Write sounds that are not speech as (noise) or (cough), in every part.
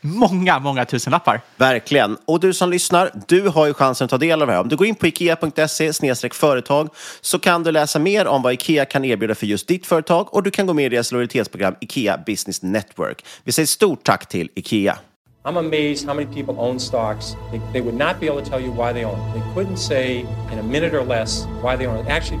många, många tusenlappar. Verkligen. Och du som lyssnar, du har ju chansen att ta del av det här. Om du går in på ikea.se företag så kan du läsa mer om vad Ikea kan erbjuda för just ditt företag och du kan gå med i deras lojalitetsprogram Ikea Business Network. Vi säger stort tack till Ikea. I'm amazed how many people own stocks. They, they would not be able to tell you why they own. They couldn't say in a minute or less why they own. Actually,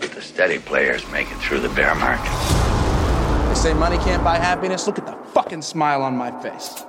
the steady players make it through the bear market. They say money can't buy happiness. Look at the fucking smile on my face.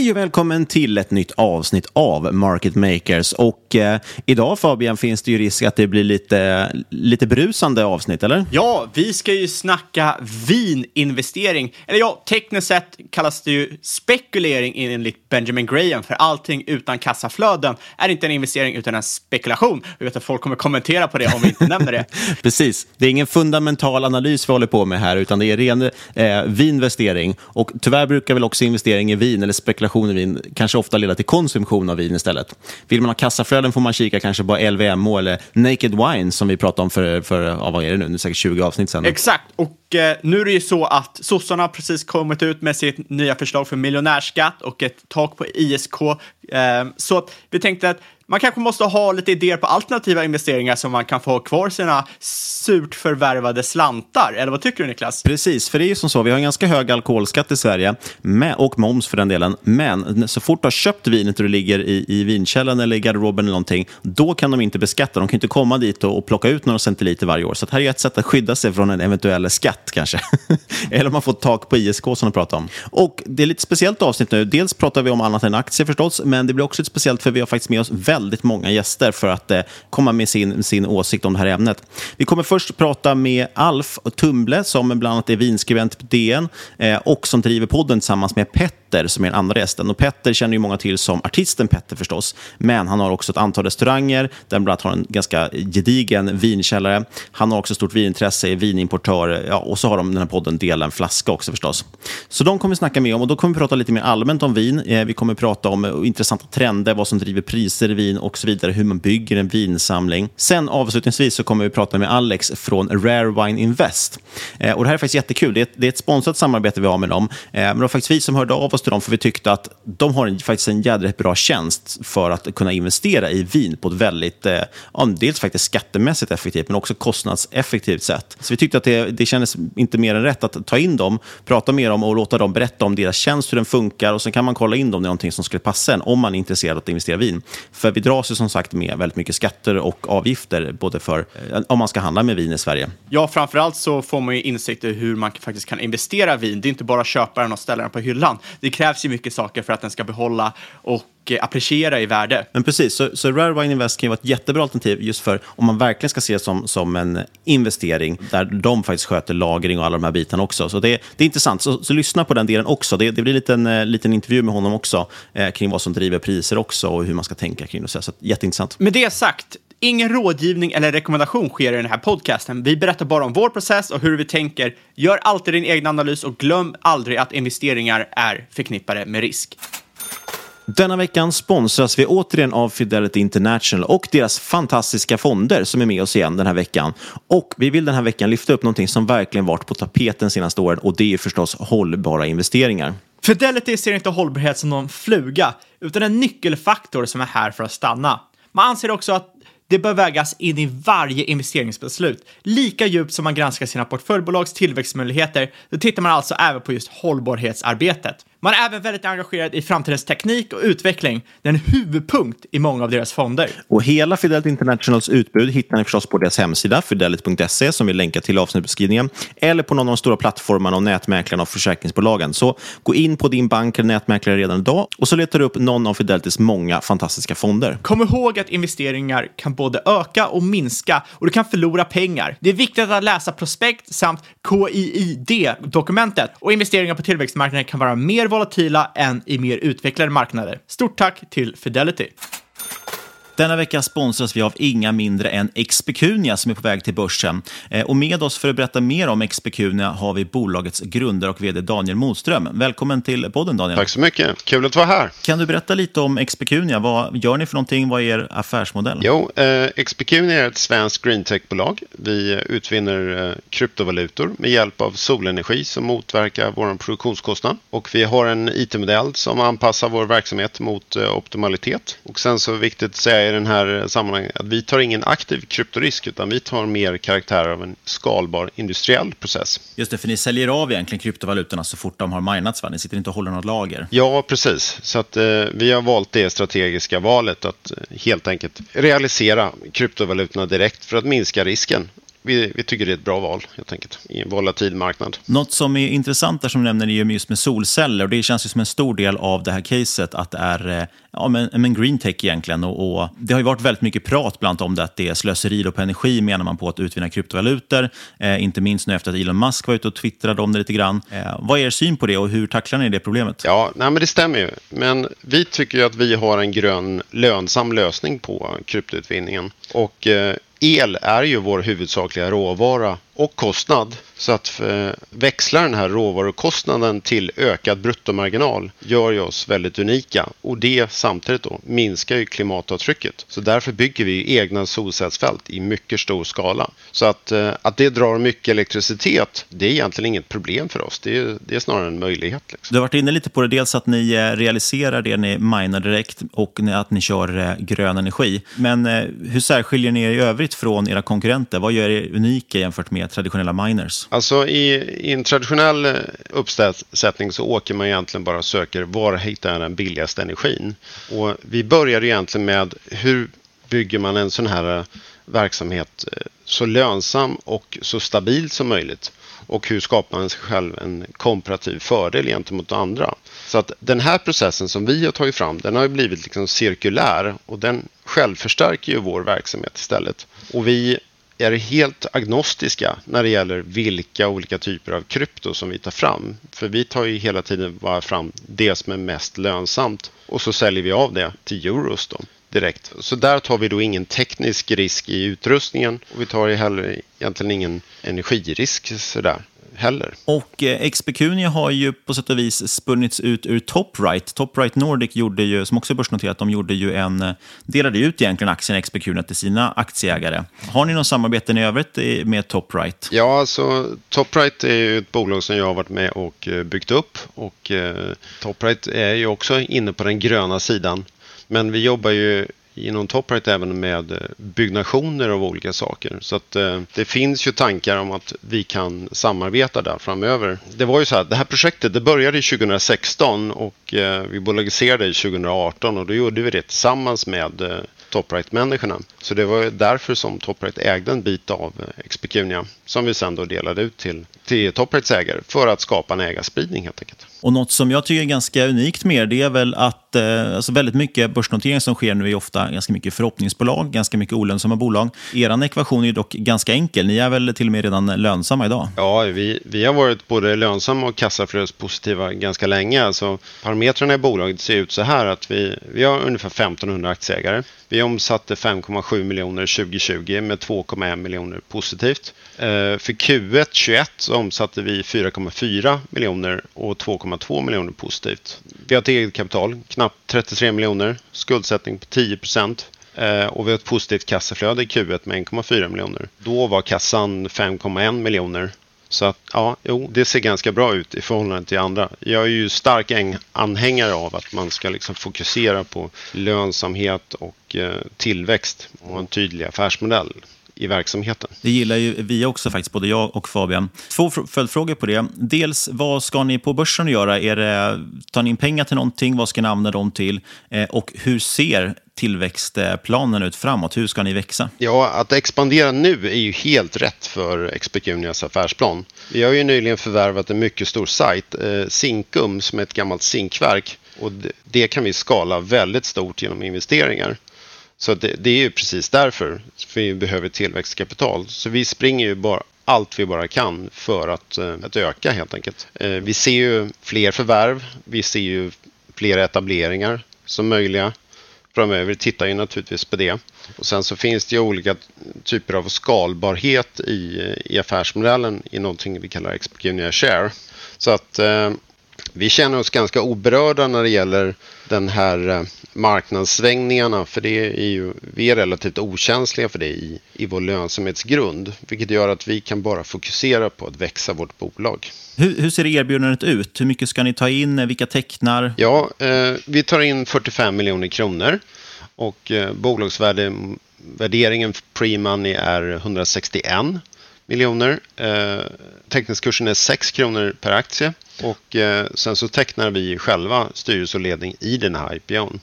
Hej och välkommen till ett nytt avsnitt av Market Makers. Och eh, idag Fabian finns det ju risk att det blir lite, lite brusande avsnitt, eller? Ja, vi ska ju snacka vininvestering. Eller ja, tekniskt sett kallas det ju spekulering enligt Benjamin Graham, för allting utan kassaflöden är inte en investering utan en spekulation. Jag vet att folk kommer kommentera på det om vi inte nämner det. (laughs) Precis. Det är ingen fundamental analys vi håller på med här, utan det är ren eh, vinvestering. Och tyvärr brukar väl också investering i vin eller spekulation i vin kanske ofta leda till konsumtion av vin istället. Vill man ha kassaflöden får man kika kanske på LVMH eller Naked Wine som vi pratade om för, för ja, vad är det nu, det är säkert 20 avsnitt sedan. Exakt, och eh, nu är det ju så att sossarna har precis kommit ut med sitt nya förslag för miljonärskatt och ett tak på ISK. Eh, så vi tänkte att man kanske måste ha lite idéer på alternativa investeringar så man kan få ha kvar sina surt förvärvade slantar. Eller vad tycker du Niklas? Precis, för det är ju som så, vi har en ganska hög alkoholskatt i Sverige, med, och moms för den delen. Men så fort du har köpt vinet och det ligger i, i vinkällan eller i garderoben eller någonting, då kan de inte beskatta. De kan inte komma dit och, och plocka ut några centiliter varje år. Så det här är ett sätt att skydda sig från en eventuell skatt kanske. (laughs) eller om man får tak på ISK som de pratar om. Och det är lite speciellt avsnitt nu. Dels pratar vi om annat än aktier förstås, men det blir också ett speciellt för vi har faktiskt med oss väldigt väldigt många gäster för att eh, komma med sin, sin åsikt om det här ämnet. Vi kommer först prata med Alf Tumble som bland annat är vinskribent på DN eh, och som driver podden tillsammans med Petter som är den andra gästen. Och Petter känner ju många till som artisten Petter förstås, men han har också ett antal restauranger där han bland annat har en ganska gedigen vinkällare. Han har också stort vinintresse, är vinimportör ja, och så har de den här podden Dela en flaska också förstås. Så de kommer vi snacka med om och då kommer vi prata lite mer allmänt om vin. Eh, vi kommer prata om eh, intressanta trender, vad som driver priser i vin och så vidare, hur man bygger en vinsamling. Sen avslutningsvis så kommer vi prata med Alex från Rare Wine Invest. Eh, och det här är faktiskt jättekul. Det är ett, det är ett sponsrat samarbete vi har med dem. Eh, men det var faktiskt vi som hörde av oss till dem för vi tyckte att de har en, faktiskt en jädrigt bra tjänst för att kunna investera i vin på ett väldigt, eh, dels faktiskt skattemässigt effektivt men också kostnadseffektivt sätt. Så vi tyckte att det, det kändes inte mer än rätt att ta in dem, prata med dem och låta dem berätta om deras tjänst, hur den funkar och sen kan man kolla in om det är någonting som skulle passa en om man är intresserad av att investera i vin. För vi dras ju som sagt med väldigt mycket skatter och avgifter både för eh, om man ska handla med vin i Sverige. Ja, framförallt så får man ju insikt i hur man faktiskt kan investera i vin. Det är inte bara att köpa den och ställa den på hyllan. Det krävs ju mycket saker för att den ska behålla och appreciera i värde. Men precis, så, så Rare Wine Invest kan ju vara ett jättebra alternativ just för om man verkligen ska se det som, som en investering där de faktiskt sköter lagring och alla de här bitarna också. Så det, det är intressant, så, så, lyssna på den delen också. Det, det blir en liten, eh, liten intervju med honom också eh, kring vad som driver priser också och hur man ska tänka kring det. Så, så jätteintressant. Med det sagt, Ingen rådgivning eller rekommendation sker i den här podcasten. Vi berättar bara om vår process och hur vi tänker. Gör alltid din egen analys och glöm aldrig att investeringar är förknippade med risk. Denna veckan sponsras vi återigen av Fidelity International och deras fantastiska fonder som är med oss igen den här veckan. Och vi vill den här veckan lyfta upp någonting som verkligen varit på tapeten senaste åren och det är förstås hållbara investeringar. Fidelity ser inte hållbarhet som någon fluga, utan en nyckelfaktor som är här för att stanna. Man anser också att det bör vägas in i varje investeringsbeslut. Lika djupt som man granskar sina portföljbolags tillväxtmöjligheter, då tittar man alltså även på just hållbarhetsarbetet. Man är även väldigt engagerad i framtidens teknik och utveckling. Det är en huvudpunkt i många av deras fonder. Och hela Fidelity Internationals utbud hittar ni förstås på deras hemsida, fidelity.se, som vi länkar till i avsnittbeskrivningen, eller på någon av de stora plattformarna och nätmäklarna och försäkringsbolagen. Så gå in på din bank eller nätmäklare redan idag och så letar du upp någon av Fidelitys många fantastiska fonder. Kom ihåg att investeringar kan både öka och minska och du kan förlora pengar. Det är viktigt att läsa prospekt samt KIID-dokumentet och investeringar på tillväxtmarknaden kan vara mer volatila än i mer utvecklade marknader. Stort tack till Fidelity! Denna vecka sponsras vi av inga mindre än Expecunia som är på väg till börsen. Eh, och med oss för att berätta mer om Expecunia har vi bolagets grundare och vd Daniel Modström. Välkommen till podden Daniel. Tack så mycket, kul att vara här. Kan du berätta lite om Expecunia? Vad gör ni för någonting? Vad är er affärsmodell? Jo, eh, Expecunia är ett svenskt greentech-bolag. Vi utvinner eh, kryptovalutor med hjälp av solenergi som motverkar vår produktionskostnad. Och vi har en IT-modell som anpassar vår verksamhet mot eh, optimalitet. Och sen så är det viktigt att säga i den här sammanhanget att vi tar ingen aktiv kryptorisk utan vi tar mer karaktär av en skalbar industriell process. Just det, för ni säljer av egentligen kryptovalutorna så fort de har minats, va? Ni sitter inte och håller något lager? Ja, precis. Så att eh, vi har valt det strategiska valet att eh, helt enkelt realisera kryptovalutorna direkt för att minska risken vi, vi, tycker det är ett bra val helt enkelt i en volatil marknad. Något som är intressant där som du nämner är just med solceller och det känns ju som en stor del av det här caset att det är eh, ja, men, men green tech egentligen och, och, det har ju varit väldigt mycket prat bland om det att det är slöseri på energi menar man på att utvinna kryptovalutor. Eh, inte minst nu efter att Elon Musk var ute och twittrade om det lite grann. Eh, vad är er syn på det och hur tacklar ni det problemet? Ja, nej, men det stämmer ju. Men vi tycker ju att vi har en grön lönsam lösning på kryptoutvinningen och eh, el är ju vår huvudsakliga råvara och kostnad. Så att eh, växla den här råvarukostnaden till ökad bruttomarginal gör ju oss väldigt unika och det samtidigt då minskar ju klimatavtrycket. Så därför bygger vi egna solcellsfält i mycket stor skala. Så att, eh, att det drar mycket elektricitet, det är egentligen inget problem för oss. Det är, det är snarare en möjlighet. Liksom. Du har varit inne lite på det, dels att ni eh, realiserar det ni minar direkt och att ni kör grön energi. Men hur särskiljer ni er i övrigt från era konkurrenter? Vad gör er unika jämfört med traditionella miners? Alltså i, i en traditionell eh, uppsättning så åker man egentligen bara och söker var hittar jag den billigaste energin. Och vi börjar egentligen med hur bygger man en sån här eh, verksamhet eh, så lönsam och så stabil som möjligt. och hur skapar man sig själv en komparativ fördel gentemot andra. Så att den här processen som vi har tagit fram, den har ju blivit liksom cirkulär och den självförstärker ju vår verksamhet istället. Och vi är helt agnostiska när det gäller vilka olika typer av krypto som vi tar fram. För vi tar ju hela tiden bara fram det som är mest lönsamt och så säljer vi av det till euros då direkt. Så där tar vi då ingen teknisk risk i utrustningen och vi tar ju heller egentligen ingen energirisk sådär heller. Och eh, Expecunia har ju på sätt och vis spunnits ut ur Topright. Topright Nordic gjorde ju, som också är börsnoterat, de gjorde ju en, eh, delade ut egentligen aktien Expecunia till sina aktieägare. Har ni någon samarbeten i övrigt med Topright? Ja, alltså Topright är ju ett bolag som jag har varit med och eh, byggt upp och eh, Topright är ju också inne på den gröna sidan. Men vi jobbar ju inom Topright även med eh, byggnationer av olika saker. Så att eh, det finns ju tankar om att vi kan samarbeta där framöver. Det var ju så här, det här projektet det började 2016 och eh, vi bolagiserade 2018 och då gjorde vi det tillsammans med eh, Topright-människorna. Så det var ju därför som Topright ägde en bit av eh, Expecunia som vi sen då delade ut till, till Toprights ägare för att skapa en ägarspridning helt enkelt. Och något som jag tycker är ganska unikt med det är väl att eh, alltså väldigt mycket börsnoteringar som sker nu är ofta ganska mycket förhoppningsbolag, ganska mycket olönsamma bolag. Er ekvation är dock ganska enkel. Ni är väl till och med redan lönsamma idag? Ja, vi, vi har varit både lönsamma och kassaflödespositiva ganska länge. Alltså, parametrarna i bolaget ser ut så här att vi, vi har ungefär 1500 aktieägare. Vi omsatte 5,7 miljoner 2020 med 2,1 miljoner positivt. Eh, För Q1 21 så omsatte vi 4,4 miljoner och 2,2 miljoner positivt. Vi har ett eget kapital, knappt 33 miljoner, skuldsättning på 10 procent. Eh, och vi har ett positivt kassaflöde i Q1 med 1,4 miljoner. Då var kassan 5,1 miljoner. Så att, ja, jo, det ser ganska bra ut i förhållande till andra. Jag är ju stark anhängare av att man ska liksom fokusera på lönsamhet och eh, tillväxt och en tydlig affärsmodell i verksamheten. Det gillar ju vi också faktiskt, både jag och Fabian. Två fr- följdfrågor på det. Dels, vad ska ni på börsen göra? Är det, tar ni in pengar till någonting? Vad ska ni använda dem till? Eh, och hur ser tillväxtplanen ut framåt? Hur ska ni växa? Ja, att expandera nu är ju helt rätt för Expecunias affärsplan. Vi har ju nyligen förvärvat en mycket stor sajt, eh, Zinkum, som är ett gammalt zinkverk. Och det kan vi skala väldigt stort genom investeringar. Så det, det är ju precis därför vi behöver tillväxtkapital. Så vi springer ju bara allt vi bara kan för att, eh, att öka helt enkelt. Eh, vi ser ju fler förvärv, vi ser ju fler etableringar som möjliga framöver. Vi tittar ju naturligtvis på det. Och sen så finns det ju olika typer av skalbarhet i, i affärsmodellen i någonting vi kallar Expecunia Share. Så att eh, vi känner oss ganska oberörda när det gäller den här eh, marknadssvängningarna för det är ju, vi är relativt okänsliga för det i, i vår lönsamhetsgrund vilket gör att vi kan bara fokusera på att växa vårt bolag. Hur, hur ser erbjudandet ut? Hur mycket ska ni ta in? Vilka tecknar? Ja, eh, vi tar in 45 miljoner kronor och eh, bolagsvärderingen pre-money är 161 miljoner. Eh, teckningskursen är 6 kronor per aktie och eh, sen så tecknar vi själva styrelse och ledning i den här IPOn.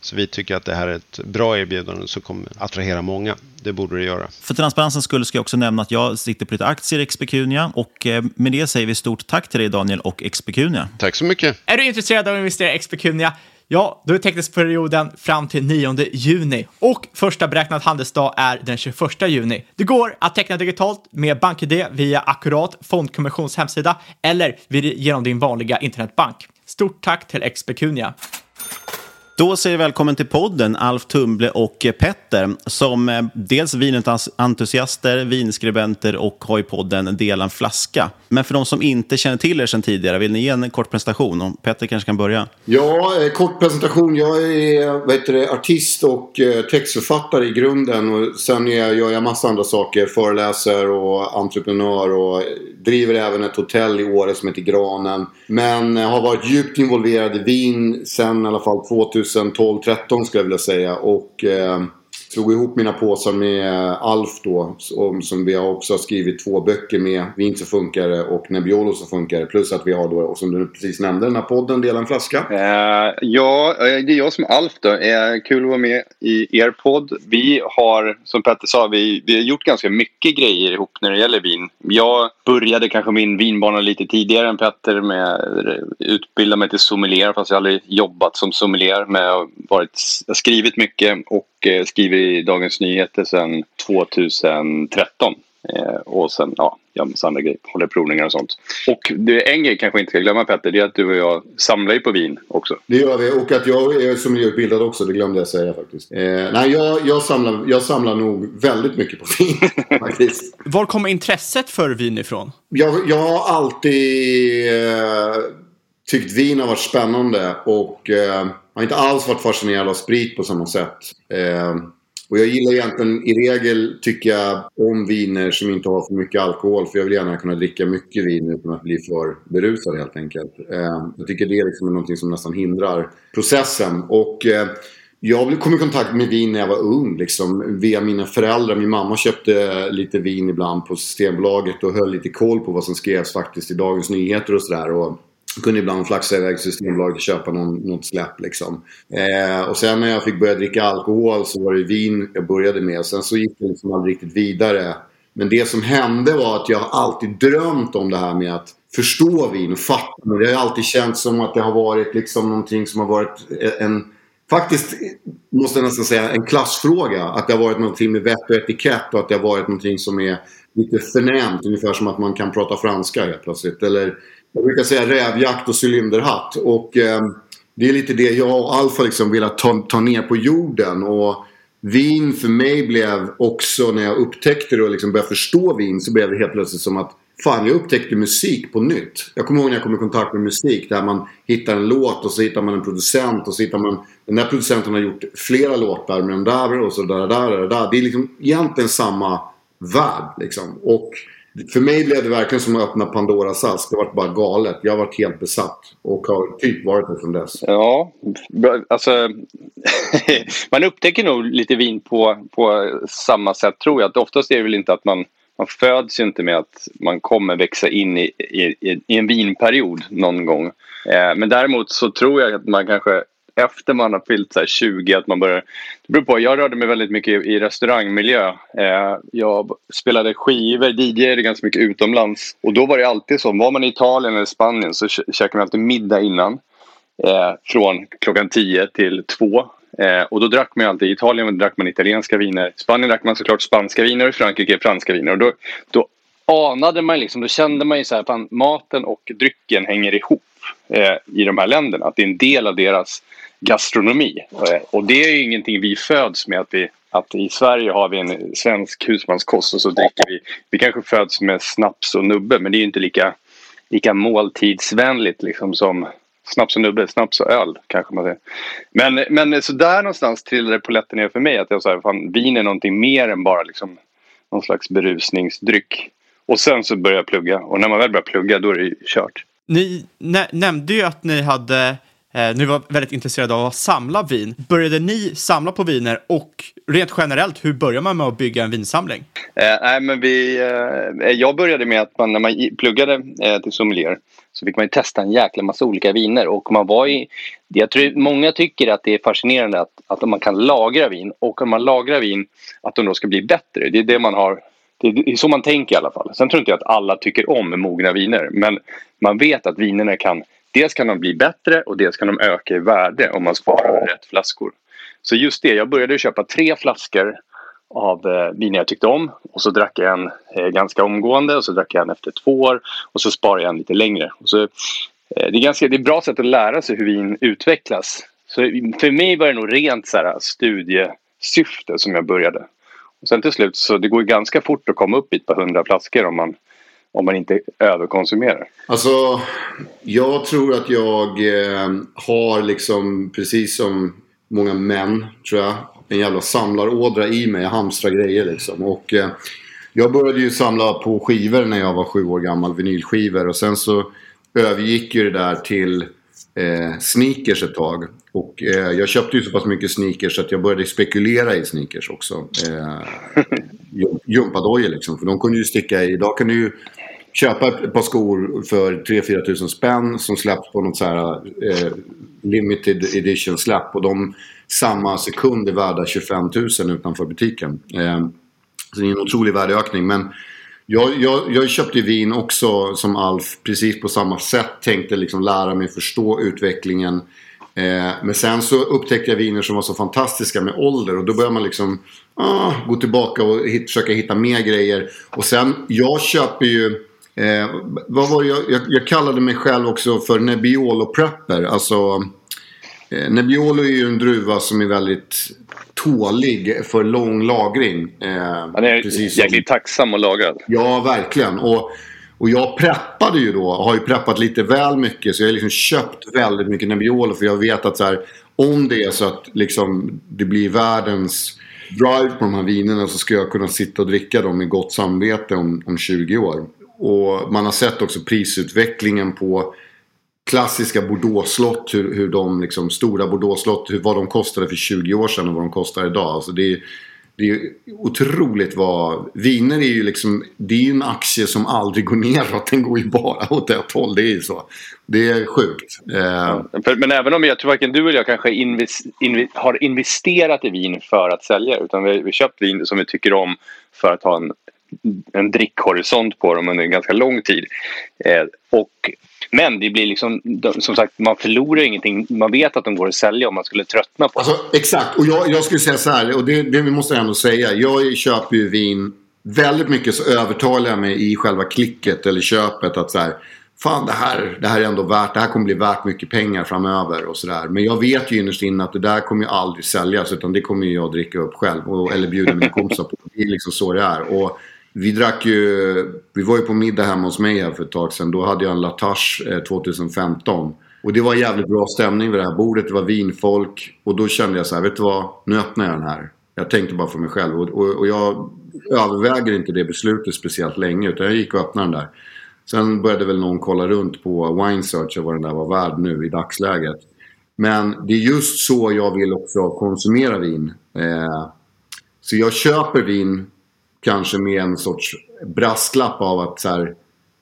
Så vi tycker att det här är ett bra erbjudande som kommer attrahera många. Det borde det göra. För transparensens skull ska jag också nämna att jag sitter på lite aktier i Expecunia. Och eh, med det säger vi stort tack till dig Daniel och Expecunia. Tack så mycket. Är du intresserad av att investera i Expecunia? Ja, då är teckningsperioden fram till 9 juni och första beräknad handelsdag är den 21 juni. Det går att teckna digitalt med BankID via Akkurat Fondkommissions hemsida eller genom din vanliga internetbank. Stort tack till Expecunia. Då säger vi välkommen till podden Alf Tumble och eh, Petter som eh, dels vinentusiaster, vinskribenter och har i podden Dela en flaska. Men för de som inte känner till er sedan tidigare, vill ni ge en kort presentation? Och Petter kanske kan börja? Ja, eh, kort presentation. Jag är vad heter det, artist och textförfattare i grunden. Och sen jag, gör jag massa andra saker. Föreläser och entreprenör och driver även ett hotell i Åre som heter Granen. Men har varit djupt involverad i vin sen i alla fall 2000. 2012-13 skulle jag vilja säga. Och eh, slog ihop mina påsar med eh, Alf då. Som, som vi har också skrivit två böcker med. Vin som funkar och Nebbiolo som funkar. Plus att vi har då, som du precis nämnde, den här podden Dela en flaska. Uh, ja, eh, det är jag som är Alf då. Uh, kul att vara med i er podd. Vi har, som Petter sa, vi, vi har gjort ganska mycket grejer ihop när det gäller vin. Jag började kanske min vinbana lite tidigare än Petter med att utbilda mig till sommelier. Fast jag har aldrig jobbat som sommelier. Men jag har varit, skrivit mycket och uh, skriver i Dagens Nyheter sedan 2013. Eh, och sen, ja, gör massa andra grejer. Håller provningar och sånt. Och det är en grej kanske inte ska glömma Petter. Det är att du och jag samlar ju på vin också. Det gör vi. Och att jag är sommelierutbildad också. Det glömde jag säga faktiskt. Eh, nej, jag, jag, samlar, jag samlar nog väldigt mycket på vin. (laughs) faktiskt. Var kommer intresset för vin ifrån? Jag, jag har alltid eh, tyckt vin har varit spännande. Och eh, har inte alls varit fascinerad av sprit på samma sätt. Eh, och jag gillar egentligen, i regel tycker jag om viner som inte har för mycket alkohol. För jag vill gärna kunna dricka mycket vin utan att bli för berusad helt enkelt. Eh, jag tycker det liksom är någonting som nästan hindrar processen. Och eh, jag kom i kontakt med vin när jag var ung. Liksom, via mina föräldrar. Min mamma köpte lite vin ibland på Systembolaget och höll lite koll på vad som skrevs faktiskt i Dagens Nyheter och sådär. Jag kunde ibland flaxa iväg till Systembolaget och köpa någon, något släpp. Liksom. Eh, och sen när jag fick börja dricka alkohol så var det vin jag började med. Sen så gick det liksom aldrig riktigt vidare. Men det som hände var att jag alltid drömt om det här med att förstå vin och fatta. Det har alltid känts som att det har varit liksom någonting som har varit eh, en... Faktiskt måste jag nästan säga en klassfråga. Att det har varit någonting med vett och etikett och att det har varit någonting som är lite förnämt. Ungefär som att man kan prata franska helt plötsligt. Eller jag brukar säga rävjakt och cylinderhatt. Och eh, det är lite det jag och Alfa liksom velat ta, ta ner på jorden. Och vin för mig blev också när jag upptäckte det och liksom började förstå vin så blev det helt plötsligt som att Fan, jag upptäckte musik på nytt. Jag kommer ihåg när jag kom i kontakt med musik där man hittar en låt och så hittar man en producent och så hittar man den där producenten har gjort flera låtar med den där och så där, där, där, där. Det är liksom egentligen samma värld liksom. Och för mig blev det verkligen som att öppna Pandoras ask. Det var bara galet. Jag har varit helt besatt och har typ varit det från dess. Ja, alltså (laughs) man upptäcker nog lite vin på, på samma sätt tror jag. Att oftast är det väl inte att man man föds ju inte med att man kommer växa in i, i, i en vinperiod någon gång. Eh, men däremot så tror jag att man kanske efter man har fyllt så 20 att man börjar... Det beror på, jag rörde mig väldigt mycket i restaurangmiljö. Eh, jag spelade skivor, DJade ganska mycket utomlands. Och då var det alltid så, var man i Italien eller Spanien så käkade man alltid middag innan. Eh, från klockan 10 till 2. Eh, och då drack man alltid, i Italien drack man italienska viner. I Spanien drack man såklart spanska viner och i Frankrike franska viner. Och då, då anade man liksom, då kände man ju så här, att maten och drycken hänger ihop eh, i de här länderna. Att det är en del av deras gastronomi. Eh, och det är ju ingenting vi föds med. Att, vi, att i Sverige har vi en svensk husmanskost och så dricker vi. Vi kanske föds med snaps och nubbe men det är ju inte lika, lika måltidsvänligt liksom som snaps och nubbe, snaps och öl kanske man säger. Men, men så där någonstans trillade polletten ner för mig. Att jag sa fan vin är någonting mer än bara liksom någon slags berusningsdryck. Och sen så började jag plugga och när man väl börjar plugga då är det ju kört. Ni nä nämnde ju att ni hade Eh, ni var väldigt intresserade av att samla vin. Började ni samla på viner och rent generellt, hur börjar man med att bygga en vinsamling? Eh, nej, men vi, eh, eh jag började med att man, när man pluggade eh, till sommelier så fick man ju testa en jäkla massa olika viner och man var i, jag tror många tycker att det är fascinerande att, att man kan lagra vin och om man lagrar vin att de då ska bli bättre. Det är det man har det är så man tänker i alla fall. Sen tror inte jag att alla tycker om mogna viner men man vet att vinerna kan Dels kan de bli bättre och dels kan de öka i värde om man sparar rätt flaskor. Så just det, jag började köpa tre flaskor av eh, viner jag tyckte om och så drack jag en eh, ganska omgående och så drack jag en efter två år och så sparade jag en lite längre. Och så, eh, det, är ganska, det är ett bra sätt att lära sig hur vin utvecklas. Så för mig var det nog rent så här, studiesyfte som jag började. Och sen till slut så det går ganska fort att komma upp i ett par hundra flaskor om man om man inte överkonsumerar? Alltså, jag tror att jag eh, har liksom, precis som många män, tror jag, en jävla samlarådra i mig. Jag hamstrar grejer liksom. Och eh, jag började ju samla på skivor när jag var sju år gammal, vinylskivor. Och sen så övergick ju det där till eh, sneakers ett tag. Och eh, jag köpte ju så pass mycket sneakers att jag började spekulera i sneakers också. Eh, (laughs) Gympadojor liksom. För de kunde ju sticka i. Idag kan du ju köpa ett par skor för 3-4 tusen spänn som släpps på något så här eh, limited edition släpp. Och de samma sekund är värda 25 000 utanför butiken. Eh, så det är en otrolig värdeökning. Men jag, jag, jag köpte ju vin också som Alf precis på samma sätt. Tänkte liksom lära mig förstå utvecklingen. Eh, men sen så upptäckte jag viner som var så fantastiska med ålder. Och då börjar man liksom ah, gå tillbaka och hit, försöka hitta mer grejer. Och sen, jag köper ju... Eh, vad var jag, jag, jag kallade mig själv också för Nebbiolo Prepper. Alltså... Eh, Nebbiolo är ju en druva som är väldigt tålig för lång lagring. Eh, är precis jäkligt som... tacksam att lagra. Ja, verkligen. Och, och jag preppade ju då, har ju preppat lite väl mycket. Så jag har liksom köpt väldigt mycket Nebbiolo. För jag vet att så här, om det är så att liksom, det blir världens drive på de här vinerna så ska jag kunna sitta och dricka dem med gott samvete om, om 20 år. Och man har sett också prisutvecklingen på klassiska Bordeaux-slott, hur, hur de liksom, stora Bordeaux-slott, hur, vad de kostade för 20 år sedan och vad de kostar idag. Alltså det, är, det är otroligt vad... Viner är ju liksom, det är ju en aktie som aldrig går neråt, den går ju bara åt ett håll. Det är ju så. Det är sjukt. Eh. Men även om jag tror varken du eller jag kanske invest, inv, har investerat i vin för att sälja, utan vi har köpt vin som vi tycker om för att ha en en drickhorisont på dem under en ganska lång tid. Eh, och, men det blir liksom, som sagt, man förlorar ingenting. Man vet att de går att sälja om man skulle tröttna på alltså, Exakt, och jag, jag skulle säga så här, och det, det måste jag ändå säga. Jag köper ju vin, väldigt mycket så övertalar jag mig i själva klicket eller köpet att så här, fan det här, det här är ändå värt, det här kommer bli värt mycket pengar framöver och sådär. Men jag vet ju innerst inne att det där kommer ju aldrig säljas utan det kommer ju jag dricka upp själv och, eller bjuda mina kompisar på. Det är liksom så det är. Och vi drack ju, vi var ju på middag hemma hos mig här för ett tag sedan. Då hade jag en Latache 2015. Eh, och det var jävligt bra stämning vid det här bordet. Det var vinfolk. Och då kände jag så här, vet du vad? Nu öppnar jag den här. Jag tänkte bara för mig själv. Och, och, och jag överväger inte det beslutet speciellt länge. Utan jag gick och öppnade den där. Sen började väl någon kolla runt på Winesearch och vad den där var värd nu i dagsläget. Men det är just så jag vill också konsumera vin. Eh, så jag köper vin kanske med en sorts brasklapp av att så här,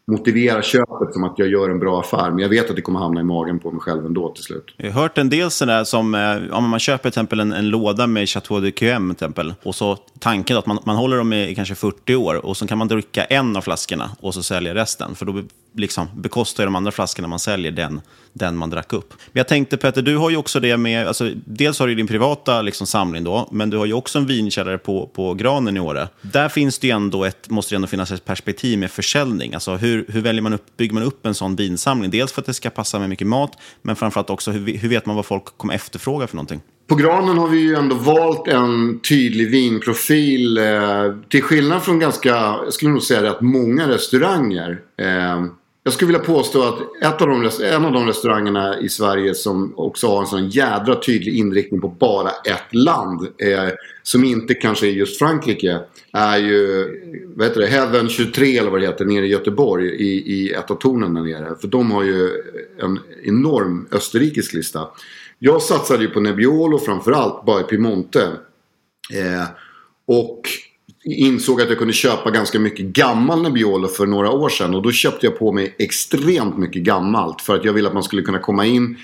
motivera köpet som att jag gör en bra affär. Men jag vet att det kommer hamna i magen på mig själv ändå till slut. Jag har hört en del sådär som, eh, om man köper till exempel en, en låda med Chateau de QM till exempel, och så tanken att man, man håller dem i kanske 40 år och så kan man dricka en av flaskorna och så sälja resten. För då liksom bekostar de andra flaskorna man säljer den, den man drack upp. Men jag tänkte Peter, du har ju också det med, alltså, dels har du din privata liksom, samling då, men du har ju också en vinkällare på, på Granen i Åre. Där finns det ju ändå ett, måste det ändå finnas ett perspektiv med försäljning. Alltså hur, hur väljer man upp, bygger man upp en sån vinsamling? Dels för att det ska passa med mycket mat, men framförallt också hur, hur vet man vad folk kommer efterfråga för någonting? På Granen har vi ju ändå valt en tydlig vinprofil. Eh, till skillnad från ganska, jag skulle nog säga rätt många restauranger. Eh, jag skulle vilja påstå att ett av de, en av de restaurangerna i Sverige som också har en sån jädra tydlig inriktning på bara ett land. Eh, som inte kanske är just Frankrike. Är ju, vad heter det, Heaven 23 eller vad det heter nere i Göteborg. I, i ett av tornen där nere. För de har ju en enorm österrikisk lista. Jag satsade ju på Nebbiolo framförallt, bara i Piemonte. Eh, och insåg att jag kunde köpa ganska mycket gammal Nebbiolo för några år sedan. Och då köpte jag på mig extremt mycket gammalt. För att jag ville att man skulle kunna komma in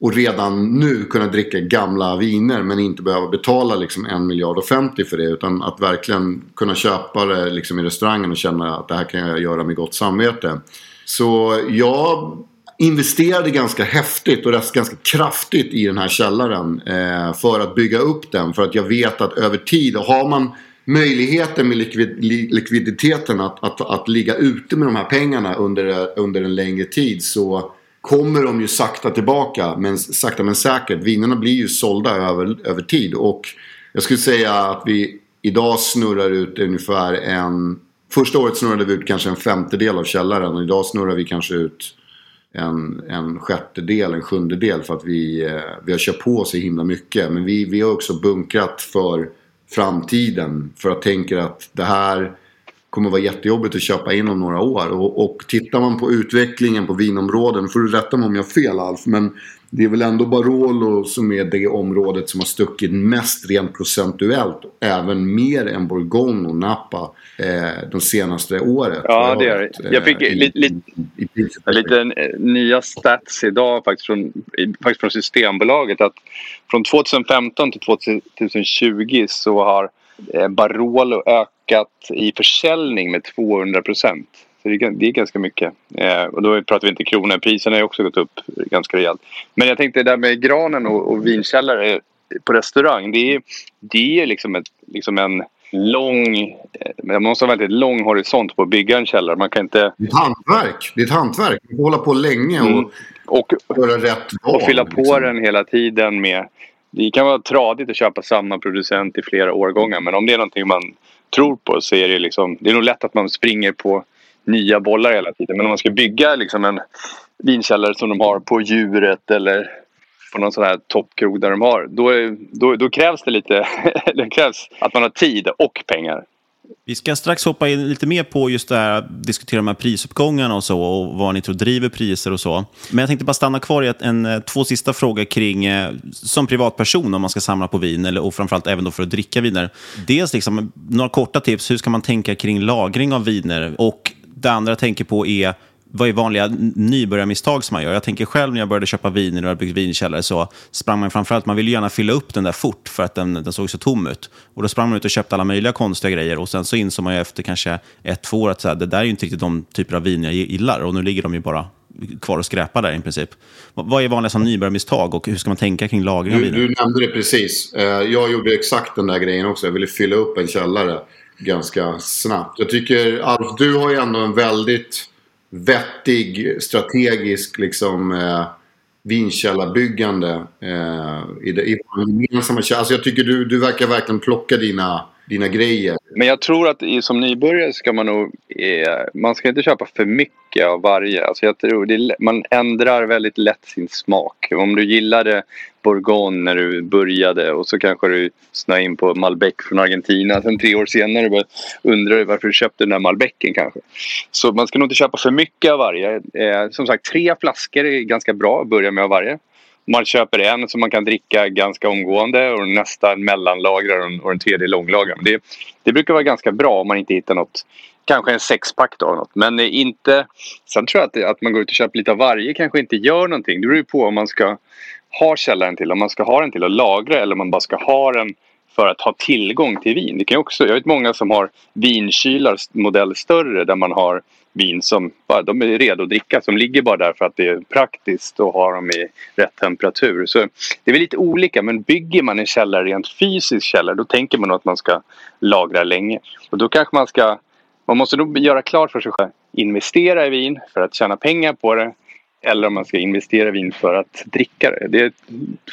och redan nu kunna dricka gamla viner. Men inte behöva betala liksom en miljard och 50 för det. Utan att verkligen kunna köpa det liksom i restaurangen och känna att det här kan jag göra med gott samvete. Så jag investerade ganska häftigt och ganska kraftigt i den här källaren. Eh, för att bygga upp den. För att jag vet att över tid, har man möjligheten med likvid, likviditeten att, att, att ligga ute med de här pengarna under, under en längre tid så kommer de ju sakta tillbaka. Men sakta men säkert. Vinerna blir ju sålda över, över tid. Och jag skulle säga att vi idag snurrar ut ungefär en... Första året snurrade vi ut kanske en femtedel av källaren. Och idag snurrar vi kanske ut en, en sjättedel, en sjundedel. För att vi, eh, vi har kört på så himla mycket. Men vi, vi har också bunkrat för framtiden. För jag tänker att det här kommer vara jättejobbigt att köpa in om några år. Och, och tittar man på utvecklingen på vinområden, får du rätta mig om jag har fel Alf, men det är väl ändå Barolo som är det området som har stuckit mest rent procentuellt. Även mer än Bourgogne och Napa eh, de senaste året. Ja, det är det. Jag fick eh, lite, lite, lite eh, nya stats idag faktiskt från, faktiskt från Systembolaget. att Från 2015 till 2020 så har eh, Barolo ökat i försäljning med 200 procent. Så det är, det är ganska mycket. Eh, och då pratar vi inte kronor. Priserna har också gått upp ganska rejält. Men jag tänkte det där med granen och, och vinkällare på restaurang. Det är, det är liksom, ett, liksom en lång... Eh, man måste ha väldigt lång horisont på att bygga en källare. Man kan inte... Det är ett hantverk. Det är ett hantverk. Man får hålla på länge och, mm. och göra rätt val. Och fylla på liksom. den hela tiden med... Det kan vara tradigt att köpa samma producent i flera årgångar. Men om det är någonting man tror på så är det liksom... Det är nog lätt att man springer på nya bollar hela tiden. Men om man ska bygga liksom en vinkällare som de har på djuret eller på någon sån här toppkrog där de har. Då, är, då, då krävs det lite, (laughs) det krävs att man har tid och pengar. Vi ska strax hoppa in lite mer på just det här, diskutera de här prisuppgångarna och så och vad ni tror driver priser och så. Men jag tänkte bara stanna kvar i en, eh, två sista frågor kring, eh, som privatperson om man ska samla på vin eller, och framförallt även då för att dricka viner. Dels liksom, eh, några korta tips, hur ska man tänka kring lagring av viner? Och det andra jag tänker på är vad är vanliga nybörjarmisstag som man gör? Jag tänker själv när jag började köpa och jag byggt vinkällare så sprang man framförallt, man ville gärna fylla upp den där fort för att den, den såg så tom ut. Och då sprang man ut och köpte alla möjliga konstiga grejer och sen så insåg man ju efter kanske ett, två år att så här, det där är ju inte riktigt de typer av viner jag gillar och nu ligger de ju bara kvar och skräpar där i princip. Vad är vanliga som nybörjarmisstag och hur ska man tänka kring lagring av viner? Du, du nämnde det precis. Eh, jag gjorde exakt den där grejen också. Jag ville fylla upp en källare ganska snabbt. Jag tycker, Alf, du har ju ändå en väldigt vettig, strategisk liksom eh, vinkällarbyggande eh, i, det, i gemensamma Alltså jag tycker du, du verkar verkligen plocka dina, dina grejer. Men jag tror att som nybörjare ska man nog... Eh, man ska inte köpa för mycket av varje. Alltså jag tror det, man ändrar väldigt lätt sin smak. Om du gillade Bourgogne när du började och så kanske du snöade in på Malbec från Argentina. Sen tre år senare undrar du varför du köpte den där Malbecen kanske. Så man ska nog inte köpa för mycket av varje. Eh, som sagt, tre flaskor är ganska bra att börja med av varje. Man köper en som man kan dricka ganska omgående och nästa mellanlagrar och en tredje långlagrar. Det, det brukar vara ganska bra om man inte hittar något Kanske en sexpack då. Något. Men eh, inte... Sen tror jag att, att man går ut och köper lite av varje kanske inte gör någonting. Det beror ju på om man ska ha källaren till, om man ska ha den till att lagra eller om man bara ska ha den för att ha tillgång till vin. Det kan också, jag vet många som har vinkylar modell större där man har vin som bara, de är redo att dricka som ligger bara där för att det är praktiskt att ha dem i rätt temperatur. Så det är väl lite olika men bygger man en källare rent fysisk källare då tänker man att man ska lagra länge. Och då kanske man ska man måste nog göra klart för sig själv. Investera i vin för att tjäna pengar på det eller om man ska investera i vin för att dricka det. Det är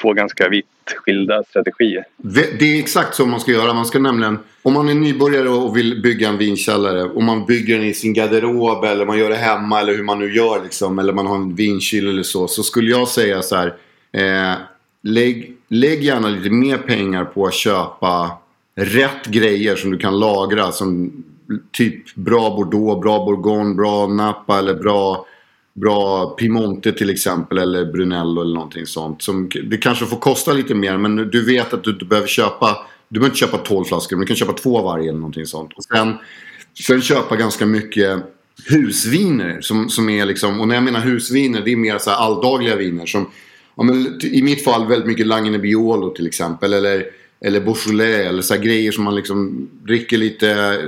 två ganska vitt skilda strategier. Det är exakt så man ska göra. Man ska nämligen, om man är nybörjare och vill bygga en vinkällare och man bygger den i sin garderob eller man gör det hemma eller hur man nu gör liksom, eller man har en vinkyl eller så. Så skulle jag säga så här. Eh, lägg, lägg gärna lite mer pengar på att köpa rätt grejer som du kan lagra. Som typ bra Bordeaux, bra Bourgogne, bra Napa eller bra bra Piemonte till exempel eller Brunello eller någonting sånt. Som, det kanske får kosta lite mer men du vet att du, du behöver köpa du behöver inte köpa 12 flaskor men du kan köpa två varje eller någonting sånt. Och sen, sen köpa ganska mycket husviner som, som är liksom, och när jag menar husviner det är mer så här alldagliga viner som ja, men, i mitt fall väldigt mycket Langhe Biolo till exempel eller eller Beaujolais eller så grejer som man liksom dricker lite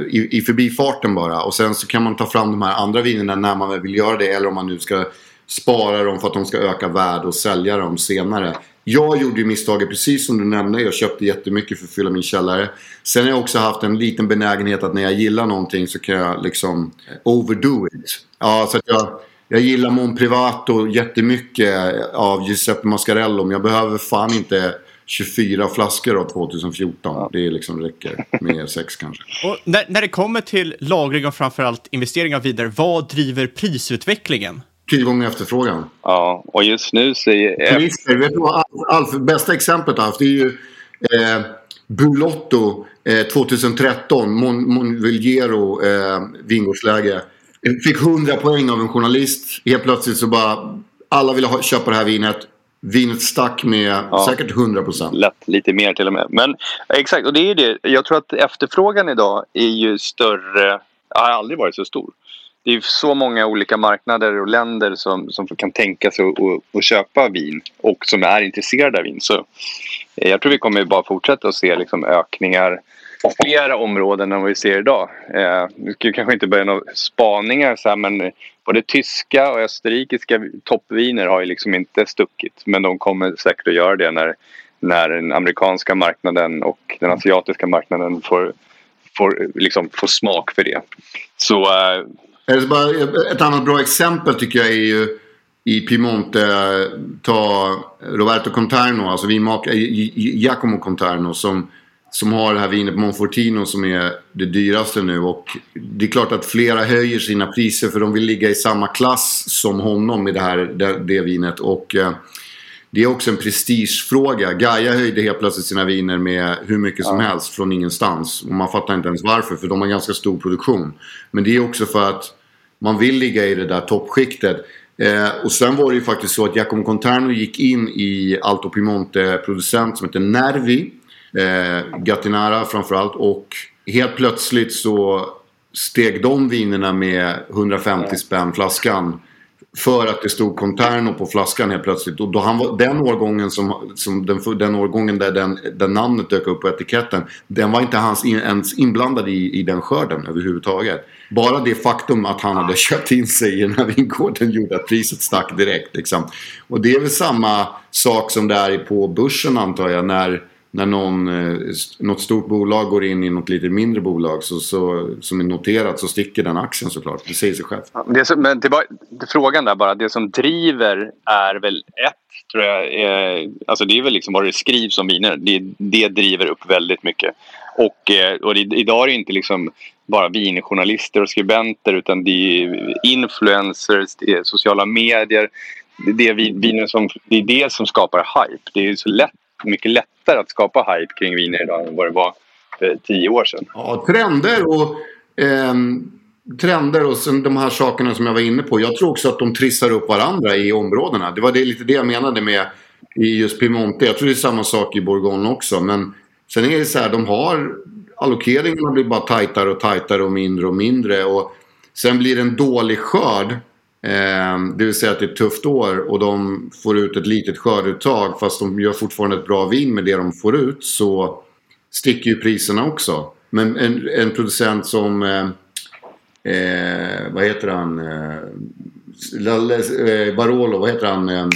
i, i förbifarten bara. Och sen så kan man ta fram de här andra vinerna när man vill göra det. Eller om man nu ska spara dem för att de ska öka värde och sälja dem senare. Jag gjorde ju misstaget precis som du nämnde. Jag köpte jättemycket för att fylla min källare. Sen har jag också haft en liten benägenhet att när jag gillar någonting så kan jag liksom overdo it. Ja, så att jag, jag gillar Mon Privato jättemycket av Giuseppe Mascarello. Men jag behöver fan inte 24 flaskor av 2014. Ja. Det är liksom räcker med (laughs) sex kanske. Och när, när det kommer till lagring och framförallt investeringar vidare, vad driver prisutvecklingen? Tillgång och efterfrågan. Ja, och just nu så är... Turister, vet du vad Alf, bästa exemplet Alf, det är ju... Eh, Bulotto eh, 2013, Mon Monvigliero eh, vingårdsläge. Fick 100 poäng av en journalist. Helt plötsligt så bara alla ville ha, köpa det här vinet. Vinet stack med ja, säkert 100 procent. Lätt, lite mer till och med. Men exakt, och det är det. Jag tror att efterfrågan idag är ju större. Har aldrig varit så stor. Det är så många olika marknader och länder som, som kan tänka sig att köpa vin och som är intresserade av vin. Så eh, jag tror vi kommer bara fortsätta att se liksom ökningar på flera områden än vad vi ser idag. Eh, vi ska kanske inte börja några spaningar så här, men både tyska och österrikiska toppviner har ju liksom inte stuckit. Men de kommer säkert att göra det när, när den amerikanska marknaden och den asiatiska marknaden får, får, liksom, får smak för det. Så... äh... ett annat bra exempel tycker jag är ju i Piemonte, eh, ta Roberto Conterno, alltså vinmakare, Giacomo Conterno som som har det här vinet Monfortino som är det dyraste nu. Och det är klart att flera höjer sina priser för de vill ligga i samma klass som honom med det här det, det vinet. Och eh, det är också en prestigefråga. Gaia höjde helt plötsligt sina viner med hur mycket som ja. helst från ingenstans. Och man fattar inte ens varför för de har ganska stor produktion. Men det är också för att man vill ligga i det där toppskiktet. Eh, och sen var det ju faktiskt så att Giacomo Conterno gick in i Alto Piemonte-producent som heter Nervi. Eh, Gattinara framförallt. Och helt plötsligt så steg de vinerna med 150 spänn flaskan. För att det stod Conterno på flaskan helt plötsligt. Och då han var, den årgången, som, som den, den årgången där, den, där namnet dök upp på etiketten. Den var inte hans in, ens inblandad i, i den skörden överhuvudtaget. Bara det faktum att han hade köpt in sig i den här vingården gjorde att priset stack direkt. Liksom. Och det är väl samma sak som det är på börsen antar jag. När när någon, eh, något stort bolag går in i något lite mindre bolag så, så, som är noterat så sticker den aktien såklart. Det säger sig självt. Det som, men tillbaka till frågan där bara. Det som driver är väl ett, tror jag. Är, alltså det är väl liksom vad det skrivs om viner. Det, det driver upp väldigt mycket. Och, eh, och det, idag är det inte liksom bara vinjournalister och skribenter utan det är influencers, det är sociala medier. Det är, vin, som, det är det som skapar hype. Det är så lätt mycket lättare att skapa hype kring viner idag än vad det var för tio år sedan. Ja, trender och, eh, trender och sen de här sakerna som jag var inne på. Jag tror också att de trissar upp varandra i områdena. Det var det, lite det jag menade med i just Piemonte. Jag tror det är samma sak i Bourgogne också. Men sen är det så här, de har allokeringarna blir bara tajtare och tajtare och mindre och mindre. Och sen blir det en dålig skörd Ehm, det vill säga att det är ett tufft år och de får ut ett litet skördeuttag fast de gör fortfarande ett bra vin med det de får ut så sticker ju priserna också. Men en, en producent som, eh, eh, vad heter han, eh, eh, Barolo, vad heter han, eh,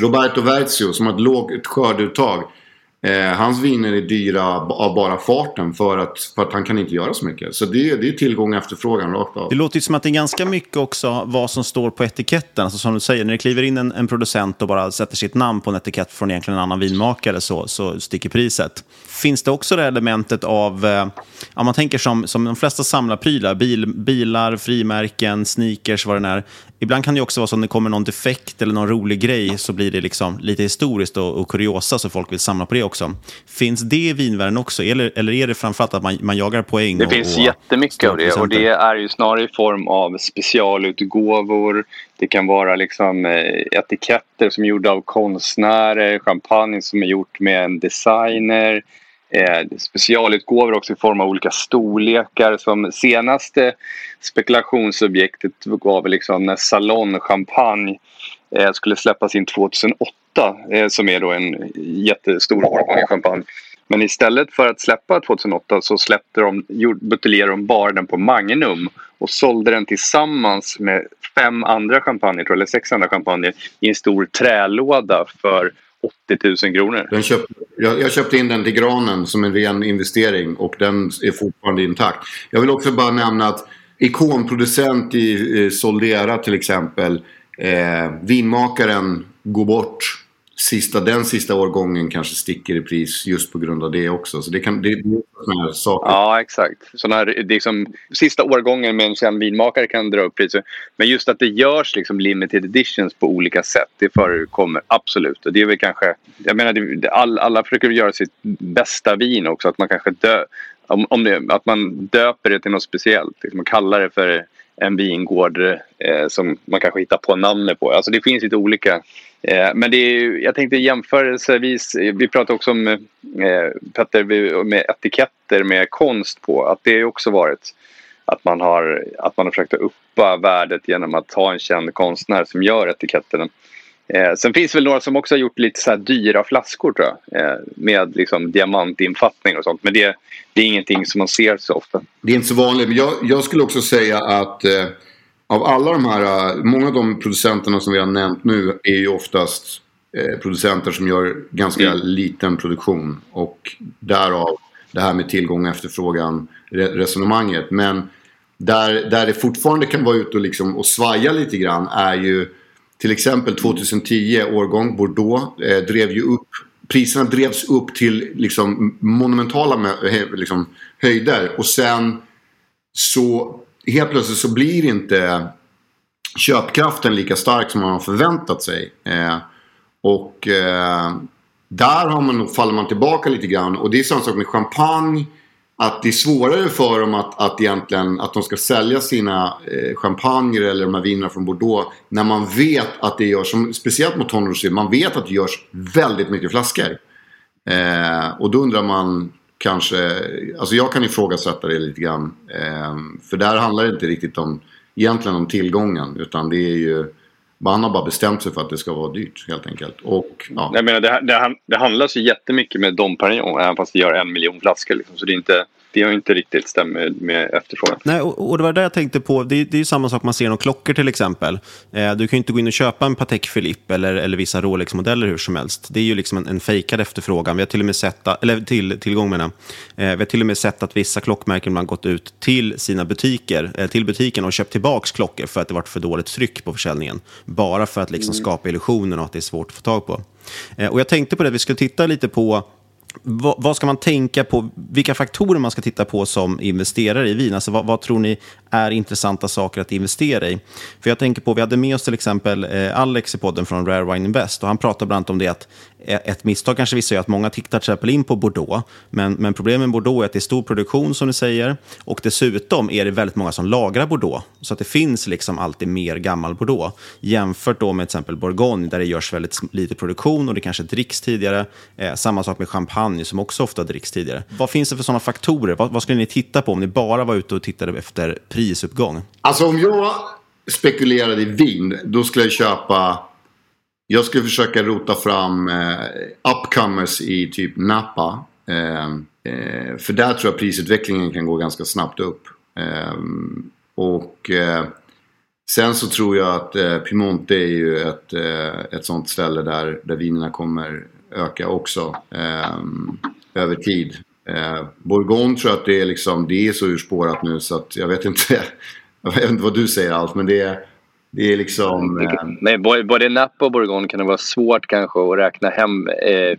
Roberto Verzio som har ett lågt skördeuttag. Eh, hans viner är dyra av bara farten för att, för att han kan inte göra så mycket. Så det, det är tillgång och efterfrågan rakt av. Det låter ju som att det är ganska mycket också vad som står på etiketten. Alltså som du säger, när det kliver in en, en producent och bara sätter sitt namn på en etikett från egentligen en annan vinmakare så, så sticker priset. Finns det också det elementet av, eh, ja, man tänker som, som de flesta samlarprylar, bil, bilar, frimärken, sneakers, vad det är. Ibland kan det också vara så att det kommer någon defekt eller någon rolig grej så blir det liksom lite historiskt och, och kuriosa så folk vill samla på det också. Finns det i vinvärlden också eller, eller är det framförallt att man, man jagar poäng? Det och, finns och jättemycket av det och det är ju snarare i form av specialutgåvor. Det kan vara liksom eh, etiketter som är gjorda av konstnärer, champagne som är gjort med en designer eh, specialutgåvor också i form av olika storlekar. Som senaste spekulationsobjektet var väl liksom när Salon Champagne eh, skulle släppas in 2008 eh, som är då en jättestor årgång champagne. Men istället för att släppa 2008 så släppte de, buteljerade de bara den på Magnum och sålde den tillsammans med fem andra champagner, eller sex andra champagner i en stor trälåda för 80 000 kronor. Den köpt, jag, jag, köpte in den till granen som en ren investering och den är fortfarande intakt. Jag vill också bara nämna att ikonproducent i eh, Soldera till exempel, eh, vinmakaren går bort sista, den sista årgången kanske sticker i pris just på grund av det också. Så det, kan, det är sådana här saker. Ja, exakt. Såna här, liksom, sista årgången med en känd vinmakare kan dra upp priset. Men just att det görs liksom limited editions på olika sätt, det förekommer absolut. Och det är väl kanske, jag menar, det, all, alla försöker göra sitt bästa vin också. Att man kanske dö, om, om det, att man döper det till något speciellt. Liksom, man kallar det för en vingård eh, som man kanske hittar på namnet på. Alltså det finns lite olika. Eh, men det är, jag tänkte jämförelsevis, vi pratade också om eh, Petter med etiketter med konst på. Att det också varit att man har, att man har försökt uppa värdet genom att ha en känd konstnär som gör etiketterna. Eh, sen finns det väl några som också har gjort lite så här dyra flaskor tror jag. Eh, med liksom diamantinfattning och sånt. Men det, det är ingenting som man ser så ofta. Det är inte så vanligt. Men jag, jag skulle också säga att eh, av alla de här, eh, många av de producenterna som vi har nämnt nu är ju oftast eh, producenter som gör ganska mm. liten produktion. Och därav det här med tillgång och efterfrågan resonemanget. Men där, där det fortfarande kan vara ute och, liksom, och svaja lite grann är ju till exempel 2010 årgång Bordeaux eh, drev ju upp Priserna drevs upp till liksom monumentala liksom, höjder och sen så helt plötsligt så blir inte köpkraften lika stark som man har förväntat sig. Eh, och eh, där har man, faller man tillbaka lite grann och det är samma sak med champagne att det är svårare för dem att, att egentligen att de ska sälja sina eh, champagner eller de här vinerna från Bordeaux när man vet att det görs, som, speciellt mot tonårsvin. man vet att det görs väldigt mycket flaskor. Eh, och då undrar man kanske, alltså jag kan ifrågasätta det lite grann. Eh, för där handlar det inte riktigt om, egentligen om tillgången utan det är ju man har bara bestämt sig för att det ska vara dyrt helt enkelt. Och, ja. Jag menar, det, det, det handlas ju jättemycket med Dom Perignon även fast det gör en miljon flaskor. Liksom, så det är inte det har inte riktigt stämt med, efterfrågan. Nej, och, och, det var det jag tänkte på. Det, det är ju samma sak man ser om klockor till exempel. Eh, du kan ju inte gå in och köpa en Patek Philippe eller, eller vissa Rolex-modeller hur som helst. Det är ju liksom en, en fejkad efterfrågan. Vi har till och med sett, eller till, tillgång menar eh, Vi har till och med sett att vissa klockmärken har gått ut till sina butiker, eh, till butiken och köpt tillbaka klockor för att det varit för dåligt tryck på försäljningen. Bara för att liksom mm. skapa illusionen och att det är svårt att få tag på. Eh, och jag tänkte på det, vi skulle titta lite på vad, vad, ska man tänka på? Vilka faktorer man ska titta på som investerare i vin? Alltså vad, vad, tror ni är intressanta saker att investera i? För jag tänker på, vi hade med oss till exempel eh, Alex i podden från Rare Wine Invest och han pratade bland annat om det att ett misstag kanske vissa gör att många tittar till exempel in på Bordeaux. Men, men problemet med Bordeaux är att det är stor produktion som ni säger. Och dessutom är det väldigt många som lagrar Bordeaux. Så att det finns liksom alltid mer gammal Bordeaux. Jämfört då med till exempel Bourgogne där det görs väldigt lite produktion och det kanske dricks tidigare. Eh, samma sak med champagne som också ofta dricks tidigare. Vad finns det för sådana faktorer? Vad, vad skulle ni titta på om ni bara var ute och tittade efter prisuppgång? Alltså om jag spekulerade i vin, då skulle jag köpa jag skulle försöka rota fram eh, upcomers i typ Napa. Eh, eh, för där tror jag prisutvecklingen kan gå ganska snabbt upp. Eh, och eh, sen så tror jag att eh, Piemonte är ju ett, eh, ett sånt ställe där, där vinerna kommer öka också eh, över tid. Eh, Bourgogne tror jag att det är, liksom, det är så urspårat nu så att jag vet inte, (laughs) jag vet inte vad du säger allt men det är det är liksom... Eh... Nej, både Napa och Bourgogne kan det vara svårt kanske att räkna hem, eh,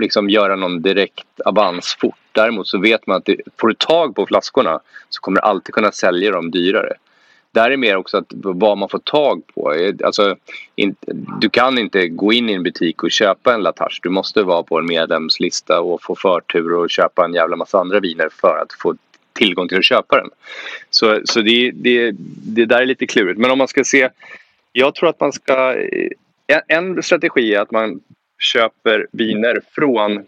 liksom göra någon direkt avans fort. Däremot så vet man att det, får du tag på flaskorna så kommer du alltid kunna sälja dem dyrare. Där är mer också att vad man får tag på. Eh, alltså, in, du kan inte gå in i en butik och köpa en Latache. Du måste vara på en medlemslista och få förtur och köpa en jävla massa andra viner för att få tillgång till att köpa den. Så, så det, det, det där är lite klurigt. Men om man ska se, jag tror att man ska, en, strategi är att man köper viner från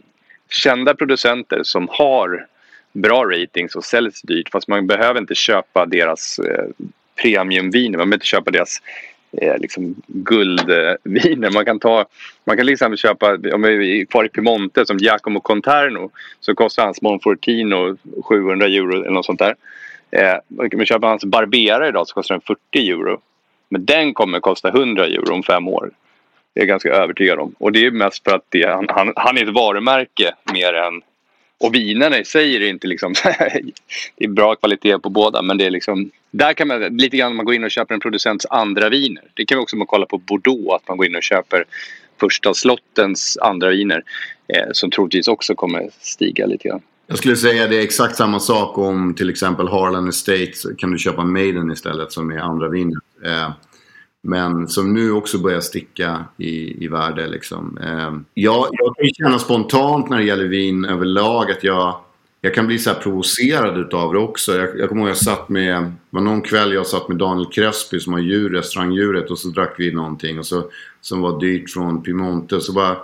kända producenter som har bra ratings och säljs dyrt fast man behöver inte köpa deras eh, premiumviner, man behöver inte köpa deras eh, liksom guldviner. Man kan, ta, man kan till exempel köpa, om vi är kvar i Piemonte som Giacomo Conterno så kostar hans Monfortino 700 euro eller något sånt där. Eh, man köper man hans Barbera idag så kostar den 40 euro. Men den kommer kosta 100 euro om fem år. Det är jag ganska övertygad om. Och det är mest för att det, han, han, han är ett varumärke mer än och vinerna i sig är det inte liksom... (laughs) det är bra kvalitet på båda men det är liksom... Där kan man lite grann man går in och köper en producents andra viner. Det kan vi också man kolla på Bordeaux att man går in och köper första slottens andra viner eh, som troligtvis också kommer stiga lite grann. Jag skulle säga det är exakt samma sak om till exempel Harlan Estate kan du köpa Maiden istället som är andra viner. Eh, men som nu också börjar sticka i, i värde. Liksom. Eh, jag, jag kan känna spontant när det gäller vin överlag att jag, jag kan bli så här provocerad utav det också. Jag, jag kommer ihåg jag satt med, det var någon kväll jag satt med Daniel Crespi som har djur, restaurangdjuret och så drack vi någonting och så, som var dyrt från Piemonte. Så bara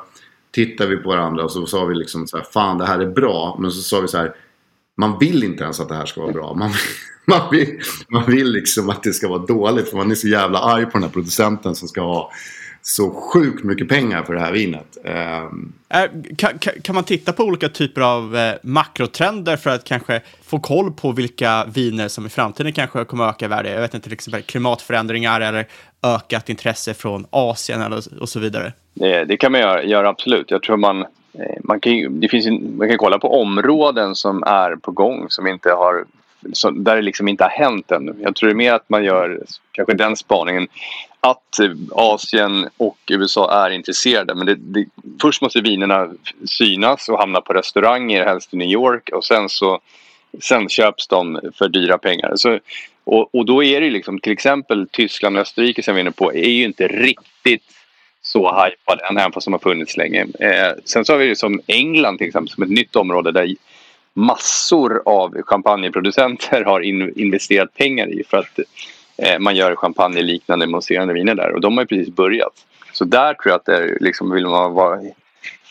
tittade vi på varandra och så sa vi liksom så här, fan det här är bra. Men så sa vi så här, man vill inte ens att det här ska vara bra. Man, (laughs) man, vill, man vill liksom att det ska vara dåligt för man är så jävla arg på den här producenten som ska ha så sjukt mycket pengar för det här vinet. Kan, kan, kan, man titta på olika typer av eh, makrotrender för att kanske få koll på vilka viner som i framtiden kanske kommer att öka i värde? Jag vet inte, till exempel klimatförändringar eller ökat intresse från Asien eller, och så vidare. Det, det kan man göra, göra, absolut. Jag tror man, eh, Eh, man, kan, det finns, man kan kolla på områden som är på gång som inte har där det liksom inte har hänt ännu. Jag tror det är mer att man gör kanske den spaningen att eh, Asien och USA är intresserade. Men det, det, först måste vinerna synas och hamna på restauranger, helst i New York. Och sen så sen köps de för dyra pengar. Så, och, och då är det liksom till exempel Tyskland och Österrike som vi är inne på är ju inte riktigt så hypade än, även fast de har funnits länge. Eh, sen så har vi ju som England till exempel som ett nytt område där massor av champagneproducenter har in, investerat pengar i för att eh, man gör champagneliknande mousserande viner där och de har ju precis börjat. Så där tror jag att det är, liksom, vill man vara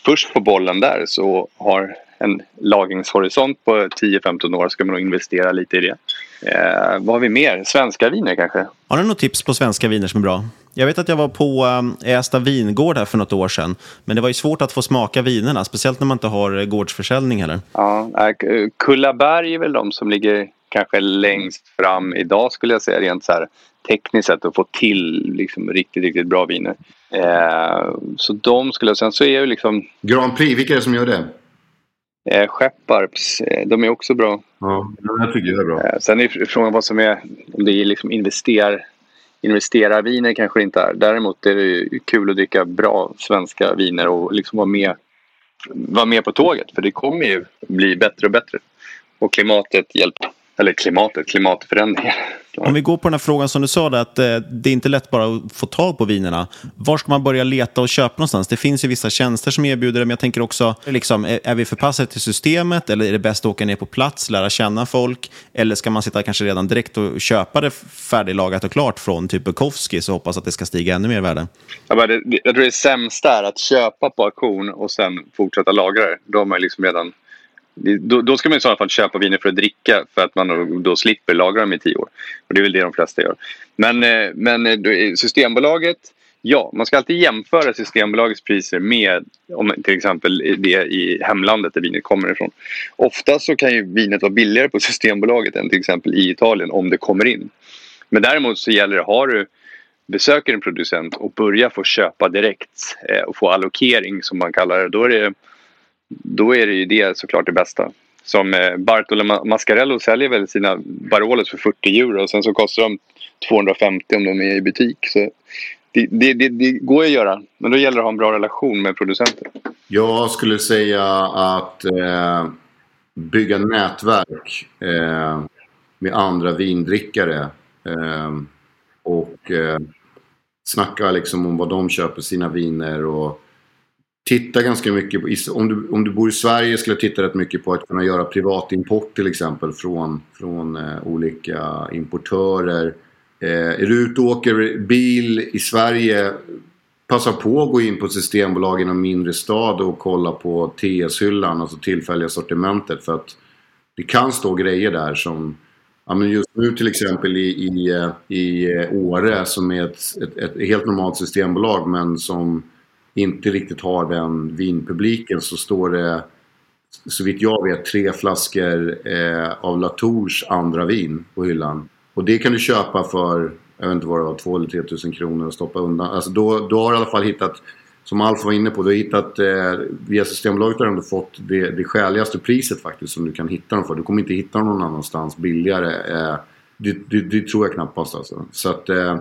först på bollen där så har en lagringshorisont på 10-15 år ska man nog investera lite i det. Eh, vad har vi mer? Svenska viner kanske? Har du något tips på svenska viner som är bra? Jag vet att jag var på äh, Ästa vingård här för något år sedan. Men det var ju svårt att få smaka vinerna, speciellt när man inte har eh, gårdsförsäljning heller. Ja, Kullaberg är väl de som ligger kanske längst fram idag skulle jag säga rent så här tekniskt sett att få till liksom, riktigt, riktigt bra viner. Eh, så de skulle jag säga, så är ju liksom... Grand Prix, vilka är det som gör det? Eh, Skepparps, eh, de är också bra. Ja, jag tycker det är bra. Eh, sen är frågan vad som är, om det är liksom invester, investerarviner kanske inte är. Däremot är det kul att dricka bra svenska viner och liksom vara med, vara med på tåget. För det kommer ju bli bättre och bättre. Och klimatet hjälper. Eller klimatet, klimatförändringar. Om vi går på den här frågan som du sa, där, att eh, det är inte lätt bara att få tag på vinerna. Var ska man börja leta och köpa någonstans? Det finns ju vissa tjänster som erbjuder det, men jag tänker också, liksom, är vi förpassade till systemet eller är det bäst att åka ner på plats, lära känna folk? Eller ska man sitta kanske redan direkt och köpa det färdiglagat och klart från typ Bukowski och hoppas att det ska stiga ännu mer i värde? Jag, jag tror det sämsta är att köpa på auktion och sen fortsätta lagra det. Då har man liksom redan då, då, ska man i så fall köpa viner för att dricka för att man då slipper lagra dem i tio år. Och det är väl det de flesta gör. Men, eh, men eh, Systembolaget, ja, man ska alltid jämföra Systembolagets priser med om till exempel det i hemlandet där vinet kommer ifrån. Ofta så kan ju vinet vara billigare på Systembolaget än till exempel i Italien om det kommer in. Men däremot så gäller det, har du besöker en producent och börjar få köpa direkt eh, och få allokering som man kallar det, då är det då är det ju det såklart det bästa. Som eh, Bartolo Mascarello säljer väl sina Barolos för 40 euro och sen så kostar de 250 om de är i butik. Så det, det, det, det går att göra, men då gäller det att ha en bra relation med producenten. Jag skulle säga att eh, bygga nätverk eh, med andra vindrickare eh, och eh, snacka liksom om vad de köper sina viner och titta ganska mycket på, om du, om du bor i Sverige skulle jag titta rätt mycket på att kunna göra privatimport till exempel från, från eh, olika importörer. Eh, är du ute och åker bil i Sverige passa på att gå in på systembolag i någon mindre stad och kolla på TS-hyllan, alltså tillfälliga sortimentet. För att det kan stå grejer där som Ja, men just nu till exempel i, i, eh, i eh, Åre som är ett, ett, ett helt normalt systembolag men som inte riktigt har den vinpubliken så står det så vitt jag vet tre flaskor eh, av Latours andra vin på hyllan. Och det kan du köpa för, jag vet inte vad det var, 2 eller 3 tusen kronor och stoppa undan. Alltså då, då har du i alla fall hittat, som Alf var inne på, du har hittat, eh, via Systembolaget har du ändå fått det, det skäligaste priset faktiskt som du kan hitta dem för. Du kommer inte hitta dem någon annanstans billigare. Eh, det, det, det, tror jag knappast alltså. Så att eh,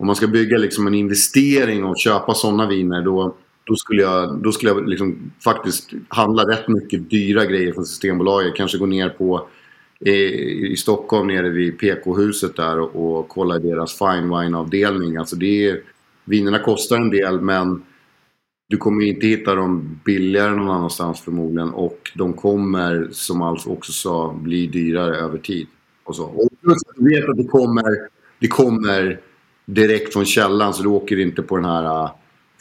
om man ska bygga liksom en investering och köpa sådana viner då, då skulle jag, då skulle jag liksom faktiskt handla rätt mycket dyra grejer från Systembolaget. Kanske gå ner på i, Stockholm nere vid PK-huset där och, och kolla i deras fine wine-avdelning. Alltså det är, vinerna kostar en del men du kommer inte hitta dem billigare någon annanstans förmodligen. Och de kommer, som Alf också sa, bli dyrare över tid. Och så. Och att du vet att det kommer, det kommer direkt från källan så du åker inte på den här äh,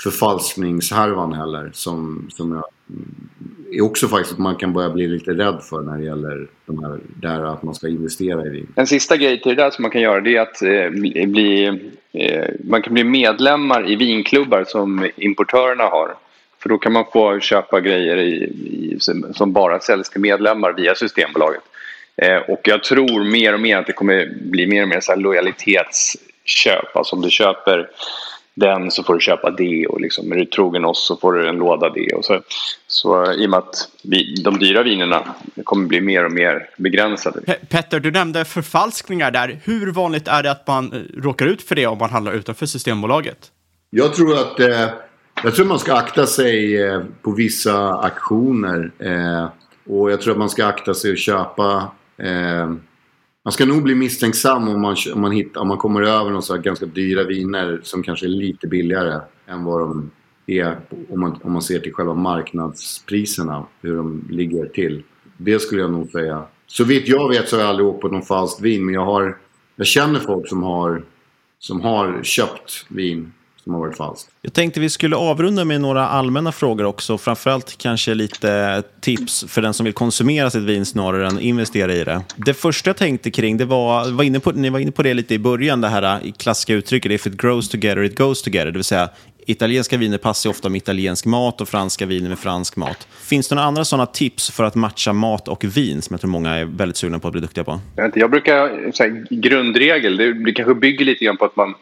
förfalskningshärvan heller. Som, som jag, mm, är också faktiskt att man kan börja bli lite rädd för när det gäller de här, det här att man ska investera i vin. En sista grej till det där som man kan göra det är att eh, bli, eh, man kan bli medlemmar i vinklubbar som importörerna har. För då kan man få köpa grejer i, i, som bara säljs till medlemmar via Systembolaget. Eh, och jag tror mer och mer att det kommer bli mer och mer så lojalitetsköp. Alltså om du köper den så får du köpa det och liksom, är du trogen oss så får du en låda det. Och så, så i och med att vi, de dyra vinerna kommer bli mer och mer begränsade. Pe Petter, du nämnde förfalskningar där. Hur vanligt är det att man eh, råkar ut för det om man handlar utanför Systembolaget? Jag tror att eh, jag tror man ska akta sig eh, på vissa aktioner. Eh, och jag tror att man ska akta sig att köpa eh, man ska nog bli misstänksam om man, om man, hittar, om man kommer över några ganska dyra viner som kanske är lite billigare än vad de är om man, om man ser till själva marknadspriserna, hur de ligger till. Det skulle jag nog säga. Så vitt jag vet så har jag aldrig åkt på någon falskt vin, men jag, har, jag känner folk som har, som har köpt vin som har varit falskt. Jag tänkte vi skulle avrunda med några allmänna frågor också. Framförallt kanske lite tips för den som vill konsumera sitt vin snarare än investera i det. Det första jag tänkte kring, det var, var inne på, ni var inne på det lite i början, det här klassiska uttrycket if it grows together, it goes together. Det vill säga, italienska viner passar ofta med italiensk mat och franska viner med fransk mat. Finns det några andra sådana tips för att matcha mat och vin som jag tror många är väldigt sugna på att bli duktiga på? Jag brukar, så här, grundregel, det kanske bygger lite grann på att man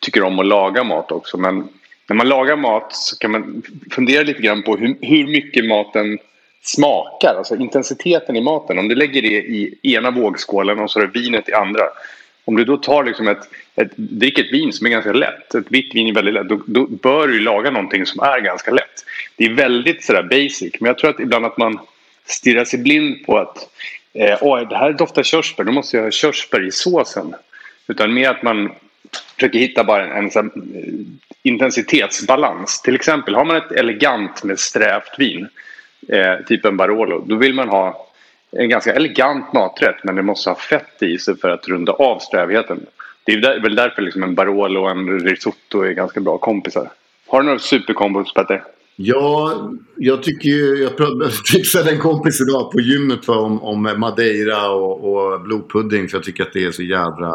tycker om att laga mat också. Men när man lagar mat så kan man fundera lite grann på hur, hur mycket maten smakar, alltså intensiteten i maten. Om du lägger det i ena vågskålen och så är det vinet i andra. Om du då tar liksom ett, ett, dricker ett vin som är ganska lätt, ett vitt vin är väldigt lätt, då, då, bör du laga någonting som är ganska lätt. Det är väldigt sådär basic, men jag tror att ibland att man stirrar sig blind på att eh, det här doftar körsbär, då måste jag ha körsbär i såsen. Utan mer att man försöker hitta bara en, en, en eh, intensitetsbalans. Till exempel har man ett elegant med strävt vin, eh, typ en Barolo, då vill man ha en ganska elegant maträtt men det måste ha fett i sig för att runda av strävheten. Det är väl därför liksom en Barolo och en risotto är ganska bra kompisar. Har du några superkombos Petter? Ja, jag tycker ju, jag tipsade (laughs) en kompis idag på gymmet för om, om Madeira och, och blodpudding för jag tycker att det är så jävla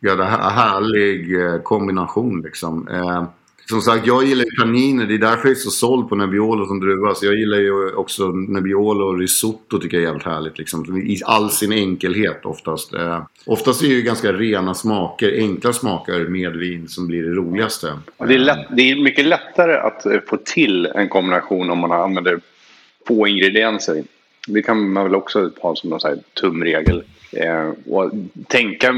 göra det här, härlig eh, kombination liksom. Eh, som sagt, jag gillar ju kaniner. Det är därför jag är så såld på Nebbiolo som druva. Så jag gillar ju också Nebbiolo och risotto tycker jag är jävligt härligt. Liksom. I all sin enkelhet oftast. Eh, oftast är det ju ganska rena smaker, enkla smaker med vin som blir det roligaste. Det är, lätt, det är mycket lättare att eh, få till en kombination om man använder få ingredienser. Det kan man väl också ha som någon tumregel. Eh, och tänka,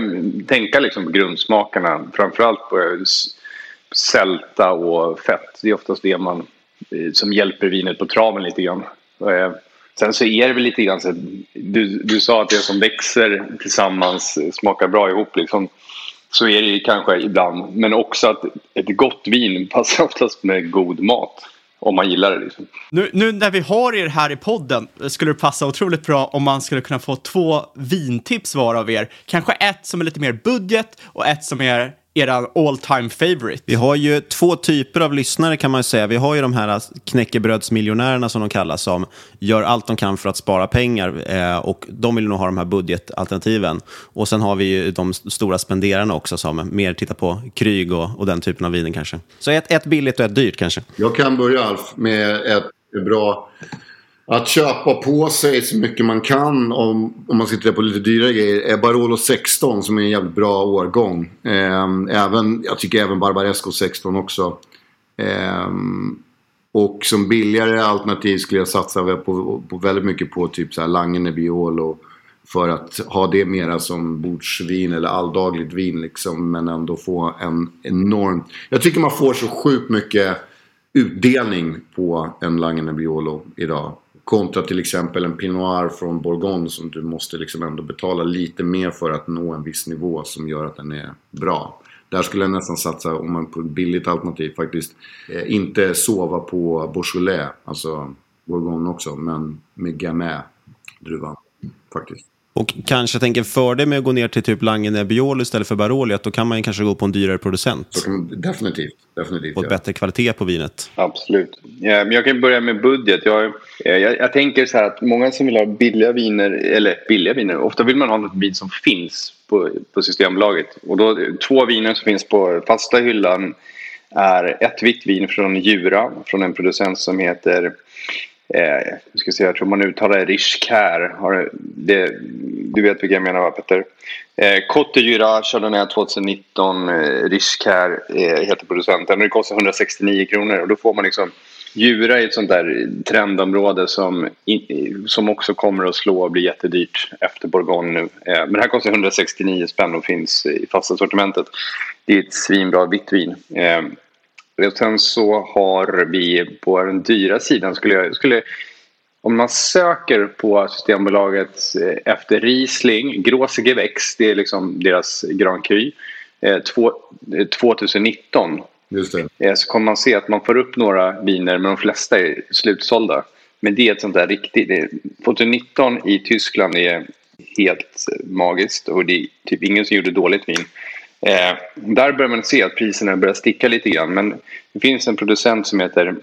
tänka liksom grundsmakerna, framförallt på eh, sälta och fett. Det är oftast det man, eh, som hjälper vinet på traven lite grann. Eh, sen så är det väl lite grann så du, du sa att det som växer tillsammans smakar bra ihop liksom. Så är det kanske ibland. Men också att ett gott vin (laughs) passar oftast med god mat om man gillar det. Liksom. Nu, nu när vi har er här i podden skulle det passa otroligt bra om man skulle kunna få två vintips var av er. Kanske ett som är lite mer budget och ett som är era all time favorite. Vi har ju två typer av lyssnare kan man säga. Vi har ju de här knäckebrödsmiljonärerna som de kallas som gör allt de kan för att spara pengar eh, och de vill nog ha de här budgetalternativen. Och sen har vi ju de stora spenderarna också som mer tittar på kryg och, och den typen av viner kanske. Så ett, ett billigt och ett dyrt kanske. Jag kan börja Alf med ett bra att köpa på sig så mycket man kan om, om man sitter på lite dyrare grejer är Barolo 16 som är en jävligt bra årgång. Ehm, även, jag tycker även Barbaresco 16 också. Ehm, och som billigare alternativ skulle jag satsa på, på väldigt mycket på typ så här Langene Biolo. För att ha det mera som bordsvin eller alldagligt vin liksom. Men ändå få en enorm... Jag tycker man får så sjukt mycket utdelning på en Langene Biolo idag. Kontra till exempel en Pinot Noir från Bourgogne som du måste liksom ändå betala lite mer för att nå en viss nivå som gör att den är bra. Där skulle jag nästan satsa, om man på ett billigt alternativ faktiskt, eh, inte sova på Beaujolais, alltså Bourgogne också, men med Gamay-druvan faktiskt. Och kanske tänker fördel med att gå ner till typ Lange Nebbiolo istället för Baroli, att då kan man kanske gå på en dyrare producent. definitivt. definitivt Få ett bättre kvalitet på vinet. Absolut. Ja, men jag kan börja med budget. Jag, eh, jag, jag, tänker så här att många som vill ha billiga viner, eller billiga viner, ofta vill man ha något vin som finns på, på Systembolaget. Och då, två viner som finns på fasta hyllan är ett vitt vin från Jura, från en producent som heter Eh, ska se, jag tror man uttalar Rishkär. Det, du vet vilka jag menar va Petter? Eh, Cote Jura Chardonnay 2019 eh, Rishkär eh, heter producenten. Det kostar 169 kronor och då får man liksom Djura är ett sånt där trendområde som, som också kommer att slå och bli jättedyrt efter Bourgogne nu. Eh, men det här kostar 169 spänn och finns i fasta sortimentet. Det är ett svinbra vitt vin. Eh, och sen så har vi på den dyra sidan skulle jag... Skulle, om man söker på Systembolaget eh, efter Riesling, Große Gewächs, det är liksom deras Grand Cru, eh, 2019. Just det. Eh, så kommer man se att man får upp några viner men de flesta är slutsålda. Men det är ett sånt där riktigt... 2019 i Tyskland är helt magiskt och det är typ ingen som gjorde dåligt vin. Eh, där börjar man se att priserna börjar sticka lite grann. Men det finns en producent som heter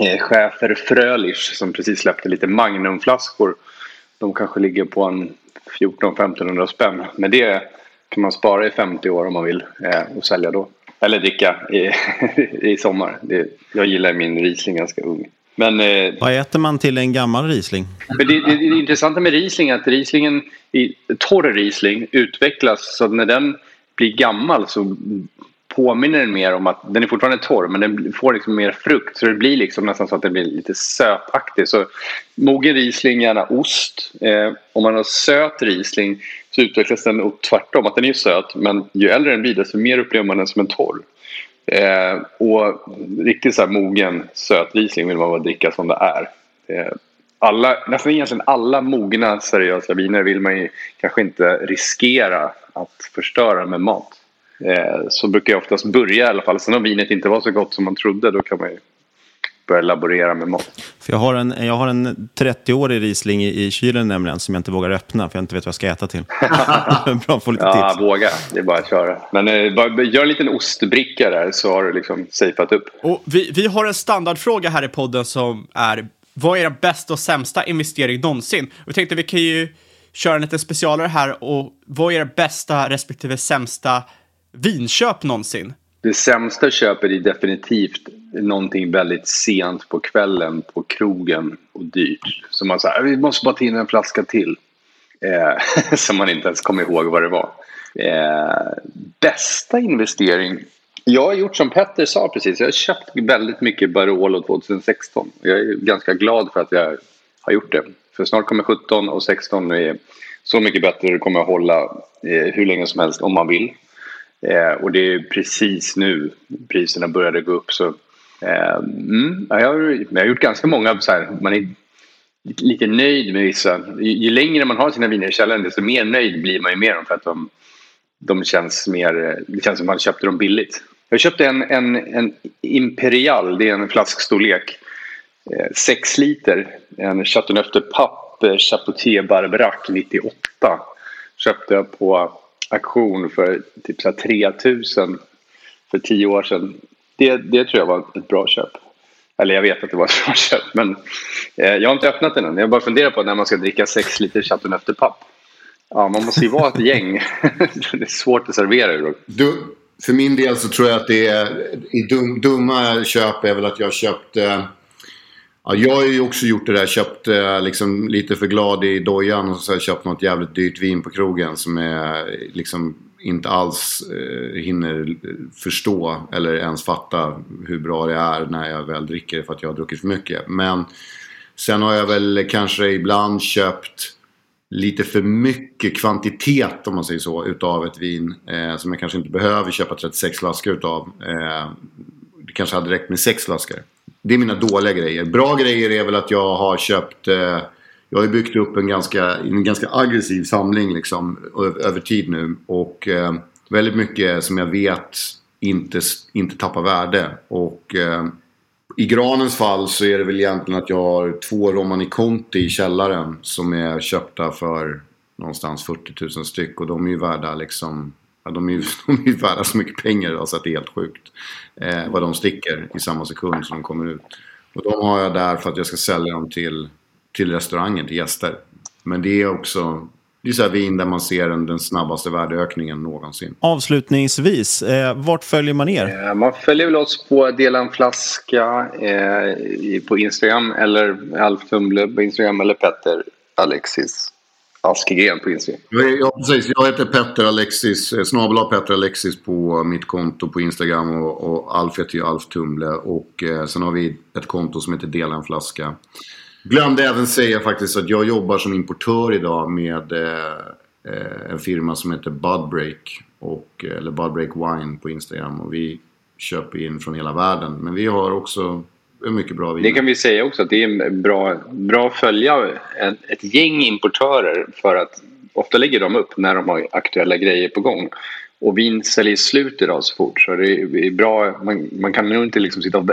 eh, Schäfer Frölich som precis släppte lite Magnumflaskor. De kanske ligger på en 14-1500 spänn. Men det kan man spara i 50 år om man vill eh, och sälja då. Eller dricka i, (laughs) i sommar. Det, jag gillar min Riesling ganska ung. Men, eh, Vad äter man till en gammal Riesling? Men det, det, det intressanta med Riesling är att Rieslingen, i, torr Riesling utvecklas så att när den blir gammal så påminner den mer om att den är fortfarande torr men den får liksom mer frukt så det blir liksom nästan så att den blir lite sötaktig. Så mogen Riesling, gärna ost. Eh, om man har söt Riesling så utvecklas den och tvärtom, att den är söt men ju äldre den blir desto mer upplever man den som en torr. Eh, och riktigt så här mogen söt Riesling vill man bara dricka som det är. Eh, alla, nästan egentligen alla mogna seriösa viner vill man ju kanske inte riskera att förstöra med mat. Eh, så brukar jag oftast börja i alla fall. Sen om vinet inte var så gott som man trodde då kan man ju börja laborera med mat. För jag har en, jag har en 30-årig Riesling i, i kylen nämligen som jag inte vågar öppna för jag inte vet vad jag ska äta till. (laughs) Bra att få lite ja, tips. våga. Det är bara att köra. Men eh, bara, gör en liten ostbricka där så har du liksom safeat upp. Och vi, vi har en standardfråga här i podden som är vad är er bästa och sämsta investering någonsin? Och vi tänkte vi kan ju köra en liten specialare här och vad är det bästa respektive sämsta vinköp någonsin? Det sämsta köpet är definitivt någonting väldigt sent på kvällen på krogen och dyrt. Så man säger vi måste bara ta in en flaska till. Eh, (laughs) som man inte ens kommer ihåg vad det var. Eh, bästa investering? Jag har gjort som Petter sa precis. Jag har köpt väldigt mycket Barolo 2016. Jag är ganska glad för att jag har gjort det. För snart kommer 17 och 16 är så mycket bättre. Det kommer att hålla eh, hur länge som helst om man vill. Eh, och det är precis nu priserna började gå upp. Så, eh, mm, jag, har, jag har gjort ganska många så här, man är lite nöjd med vissa. Ju, ju längre man har sina viner i källaren desto mer nöjd blir man ju med dem för att de, de känns mer, eh, det känns som att man köpte dem billigt. Jag köpte en, en, en Imperial, det är en flaskstorlek. Eh, 6 liter, en Chateauneuf de Pape eh, Chapoutier Barberac 98. Köpte jag på auktion för typ så här 3000 för 10 år sedan. Det, det tror jag var ett bra köp. Eller jag vet att det var ett bra (laughs) köp men eh, jag har inte öppnat den än. Jag bara funderar på när man ska dricka 6 liter Chateauneuf de Pape. Ja, man måste ju vara ett gäng. (laughs) det är svårt att servera det. Du, för min del så tror jag att det är i dum, dumma köp är väl att jag köpte Ja, jag har ju också gjort det där. Köpt eh, liksom lite för glad i dojan och så har jag köpt något jävligt dyrt vin på krogen som är liksom inte alls eh, hinner förstå eller ens fatta hur bra det är när jag väl dricker det för att jag har druckit för mycket. Men sen har jag väl kanske ibland köpt lite för mycket kvantitet om man säger så utav ett vin eh, som jag kanske inte behöver köpa 36 flaskor utav. Eh, det kanske hade räckt med 6 flaskor. det är mina dåliga grejer. Bra grejer är väl att jag har köpt... Eh, jag har byggt upp en ganska, en ganska aggressiv samling liksom, över tid nu. Och eh, väldigt mycket som jag vet inte, inte tappar värde. Och eh, i Granens fall så är det väl egentligen att jag har två Romani Conti i källaren som är köpta för någonstans 40 000 styck. Och de är ju värda liksom Ja, de, är ju, (laughs) de är ju värda så mycket pengar idag så att det är helt sjukt. Eh, vad de sticker i samma sekund som de kommer ut. Och de har jag där för att jag ska sälja dem till, till restaurangen, till gäster. Men det är också det är så här vin där man ser den, den snabbaste värdeökningen någonsin. Avslutningsvis, eh, vart följer man er? Eh, man följer väl oss på Dela en flaska eh, på Instagram eller Alf Tumble på Instagram eller Petter Alexis Askegren på Instagram. Ja, precis. Jag heter Petter Alexis, eh, snabel Petter Alexis på mitt konto på Instagram och, och Alf heter ju Alf Tumble. Och eh, sen har vi ett konto som heter Dela en flaska. Glömde även säga faktiskt att jag jobbar som importör idag med eh, eh en firma som heter Budbreak. Och, eh, eller Budbreak Wine på Instagram. Och vi köper in från hela världen. Men vi har också mycket bra viner. Det kan vi säga också att det är bra, bra att följa ett, ett gäng importörer för att ofta lägger de upp när de har aktuella grejer på gång. Och vin säljer slut idag så fort så det är bra. Man, man kan nog inte liksom sitta och,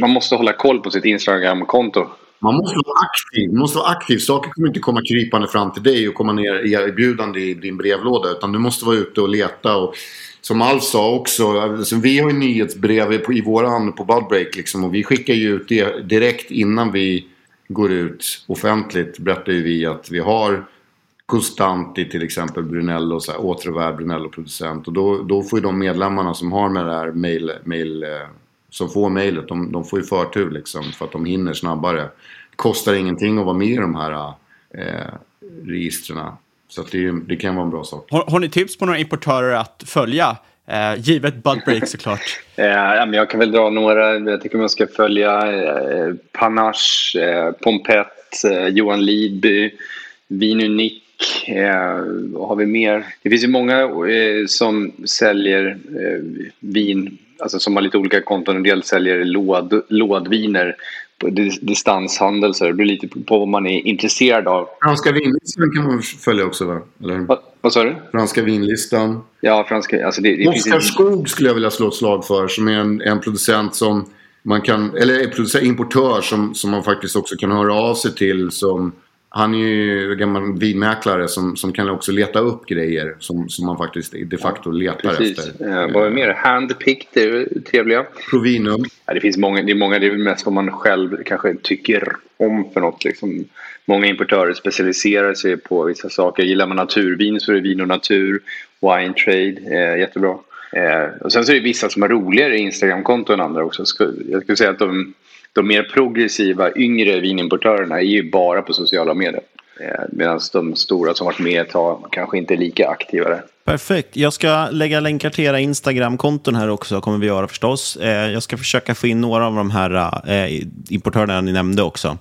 Man måste hålla koll på sitt Instagram-konto. Man måste vara aktiv. Man måste vara aktiv. Saker kommer inte komma krypande fram till dig och komma ner erbjudande i din brevlåda. Utan du måste vara ute och leta. Och som Alf sa också, alltså, vi har ju nyhetsbrev i i hand på Budbreak liksom, och vi skickar ju ut det direkt innan vi går ut offentligt. Berättar ju vi att vi har Costanti till exempel, Brunello, så här, återvärd Brunello-producent. Och då, då får ju de medlemmarna som har med det här mail, mail eh, som får mejlet, de, de, får ju förtur liksom för att de hinner snabbare. Det kostar ingenting att vara med i de här eh, registren. Så det, det, kan vara en bra sak. Har, har ni tips på några importörer att följa? Eh, givet Budbreak såklart. (laughs) eh, jag kan väl dra några. Jag tycker man ska följa eh, Panache, eh, Pompett, eh, Johan Lidby, Vinunik. Eh, vad har vi mer? Det finns ju många eh, som säljer eh, vin, alltså som har lite olika konton. En del säljer låd, lådviner distanshandel. Så det beror lite på vad man är intresserad av. Franska vinlistan kan man följa också va? Eller? Va, vad sa du? Franska vinlistan. Ja, franska... Alltså det, det Oskar. Skog skulle jag vilja slå ett slag för. Som är en, en producent som man kan... Eller producent, importör som, som man faktiskt också kan höra av sig till. Som han är ju gammal vinmäklare som, som kan också leta upp grejer som, som man faktiskt de facto letar Precis. efter. Eh, vad är mer? Handpicked är trevliga. Provinum. Ja, det finns många, det är många, det är mest vad man själv kanske tycker om för något. Liksom. Många importörer specialiserar sig på vissa saker. Gillar man naturvin så är det Vin och Natur, Wine Trade, eh, jättebra. Eh, och sen så är det vissa som har roligare Instagramkonton än andra också. Jag skulle säga att de de mer progressiva yngre vinimportörerna är ju bara på sociala medier. Eh, Medan de stora som varit med ett tag kanske inte är lika aktiva där. Perfekt. Jag ska lägga länkar till era Instagram-konton här också, kommer vi göra förstås. Eh, jag ska försöka få in några av de här eh, importörerna ni nämnde också.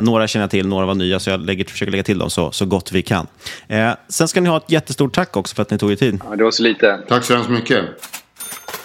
Några känner jag till, några var nya, så jag lägger, försöker lägga till dem så, så gott vi kan. Sen ska ni ha ett jättestort tack också för att ni tog er tid. Ja, det var så lite. Tack så hemskt mycket.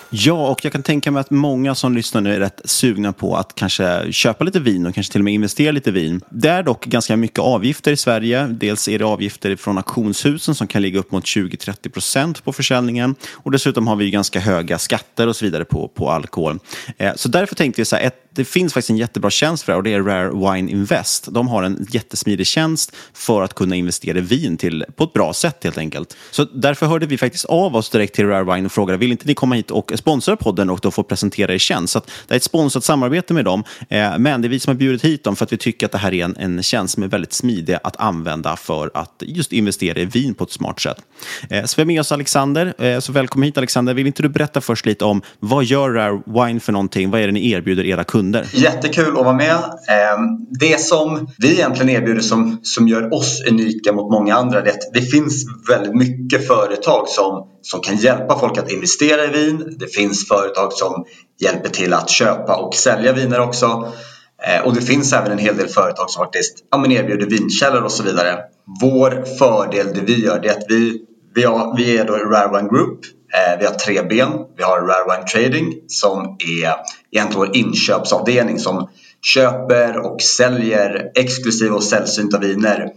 Ja, och jag kan tänka mig att många som lyssnar nu är rätt sugna på att kanske köpa lite vin och kanske till och med investera lite vin. Det är dock ganska mycket avgifter i Sverige. Dels är det avgifter från auktionshusen som kan ligga upp mot 20-30 procent på försäljningen. Och dessutom har vi ganska höga skatter och så vidare på, på alkohol. Eh, så därför tänkte vi så här, ett, det finns faktiskt en jättebra tjänst för det och det är Rare Wine Invest. De har en jättesmidig tjänst för att kunna investera i vin till, på ett bra sätt helt enkelt. Så därför hörde vi faktiskt av oss direkt till Rare Wine och frågade, vill inte ni komma hit och sponsra podden och då få presentera er tjänst? Så det är ett sponsrat samarbete med dem, eh, men det är vi som har bjudit hit dem för att vi tycker att det här är en, en tjänst som är väldigt smidig att använda för att just investera i vin på ett smart sätt. Eh, så vi har med oss Alexander, eh, så välkommen hit Alexander. Vill inte du berätta först lite om vad gör Rare Wine för någonting? Vad är det ni erbjuder era kunder? Jättekul att vara med. Ehm, det som vi egentligen erbjuder som, som gör oss unika mot många andra är att det finns väldigt mycket företag som, som kan hjälpa folk att investera i vin. Det finns företag som hjälper till att köpa och sälja viner också. Ehm, och det finns även en hel del företag som faktiskt ja, men erbjuder vinkällor och så vidare. Vår fördel, det vi gör, det är att vi, vi, har, vi är då Rare Wine Group Eh, vi har tre ben. Vi har Rare Wine Trading som är egentligen vår inköpsavdelning som köper och säljer exklusiva och sällsynta viner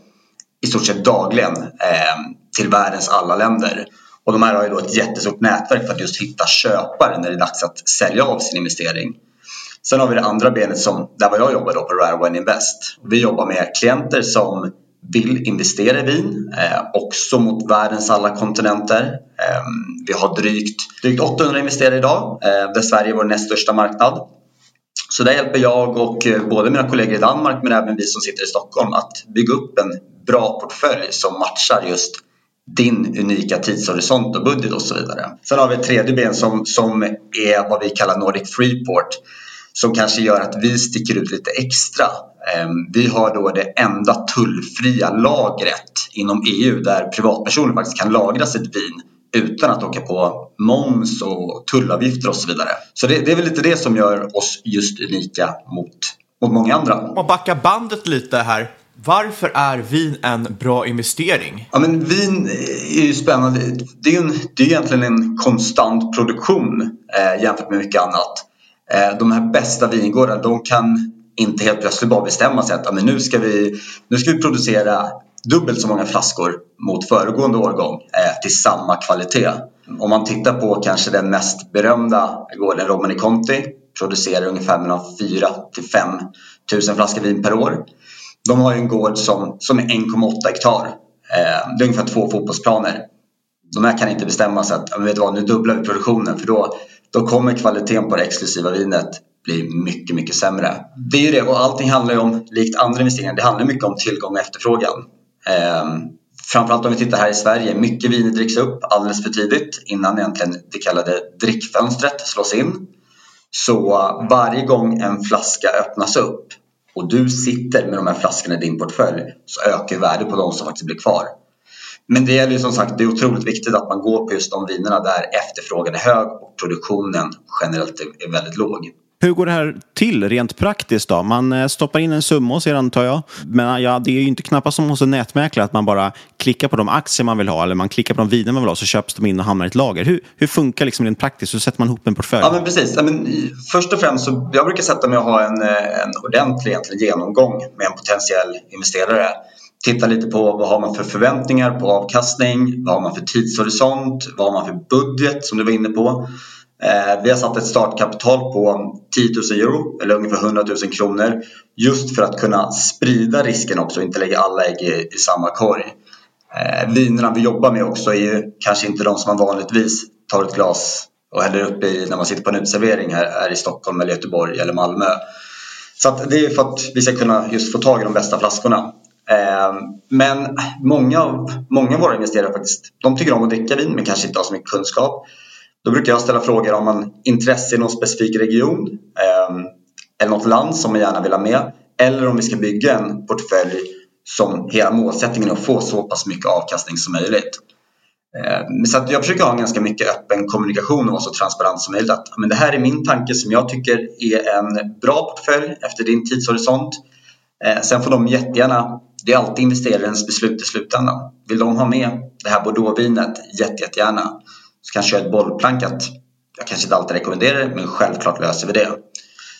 i stort sett dagligen eh, till världens alla länder. Och de här har ju då ett jättestort nätverk för att just hitta köpare när det är dags att sälja av sin investering. Sen har vi det andra benet som, där jag jobbar då på Rare Wine Invest. Vi jobbar med klienter som vill investera i vin, eh, också mot världens alla kontinenter. Ehm, vi har drygt, drygt 800 investerare idag, ehm, där Sverige är vår näst största marknad. Så där hjälper jag och eh, både mina kollegor i Danmark men även vi som sitter i Stockholm att bygga upp en bra portfölj som matchar just din unika tidshorisont och budget och så vidare. Sen har vi ett tredje ben som, som är vad vi kallar Nordic Freeport som kanske gör att vi sticker ut lite extra. Ehm, vi har då det enda tullfria lagret inom EU där privatpersoner faktiskt kan lagra sitt vin utan att åka på moms och tullavgifter och så vidare. Så det, det är väl lite det som gör oss just unika mot, mot många andra. Om man backar bandet lite här. Varför är vin en bra investering? Ja, men vin är ju spännande. Det är ju en, det är egentligen en konstant produktion eh, jämfört med mycket annat. Eh, de här bästa vingårdarna de kan inte helt plötsligt bara bestämma sig att men nu, ska vi, nu ska vi producera dubbelt så många flaskor mot föregående årgång eh, till samma kvalitet. Om man tittar på kanske den mest berömda gården Romani Conti producerar ungefär mellan 4 till 5 tusen flaskor vin per år. De har en gård som, som är 1,8 hektar. Eh, det är ungefär två fotbollsplaner. De här kan inte bestämma sig att vet vad, nu dubblar vi produktionen för då, då kommer kvaliteten på det exklusiva vinet bli mycket, mycket sämre. Det är ju det och allting handlar ju om, likt andra investeringar, det handlar mycket om tillgång och efterfrågan. Ehm, framförallt om vi tittar här i Sverige, mycket viner dricks upp alldeles för tidigt innan egentligen det kallade drickfönstret slås in. Så varje gång en flaska öppnas upp och du sitter med de här flaskorna i din portfölj så ökar värdet på de som faktiskt blir kvar. Men det gäller ju som sagt, det är otroligt viktigt att man går på just de vinerna där efterfrågan är hög och produktionen generellt är väldigt låg. Hur går det här till rent praktiskt då? Man eh, stoppar in en summa hos er antar jag. Men eh, ja, det är ju inte knappast som hos en nätmäklare att man bara klickar på de aktier man vill ha eller man klickar på de viner man vill ha så köps de in och hamnar i ett lager. Hur, hur funkar liksom rent praktiskt? Hur sätter man ihop en portfölj? Ja men precis. Ja, men, först och främst så jag brukar sätta mig och ha en, eh, en ordentlig egentligen, genomgång med en potentiell investerare. Titta lite på vad har man för förväntningar på avkastning, vad har man för tidshorisont, vad har man för budget som du var inne på. Eh, vi har satt ett startkapital på 10 000 euro eller ungefär 100 000 kronor just för att kunna sprida risken också och inte lägga alla ägg i, i samma korg. Eh, vinerna vi jobbar med också är ju kanske inte de som man vanligtvis tar ett glas och häller upp i när man sitter på en uteservering här, här i Stockholm eller Göteborg eller Malmö. Så det är för att vi ska kunna just få tag i de bästa flaskorna. Eh, men många av, många av våra investerare faktiskt, de tycker om att dricka vin men kanske inte har så mycket kunskap. Då brukar jag ställa frågor om man intresse i någon specifik region eh, eller något land som man gärna vill ha med. Eller om vi ska bygga en portfölj som hela målsättningen är att få så pass mycket avkastning som möjligt. Eh, så att jag försöker ha en ganska mycket öppen kommunikation och vara så transparent som möjligt. Att, men det här är min tanke som jag tycker är en bra portfölj efter din tidshorisont. Eh, sen får de jättegärna, det är alltid investerarens beslut i slutändan. Vill de ha med det här bordeauxvinet, jätte, jättegärna så kanske jag ett bollplank att jag kanske inte alltid rekommenderar det, men självklart löser vi det.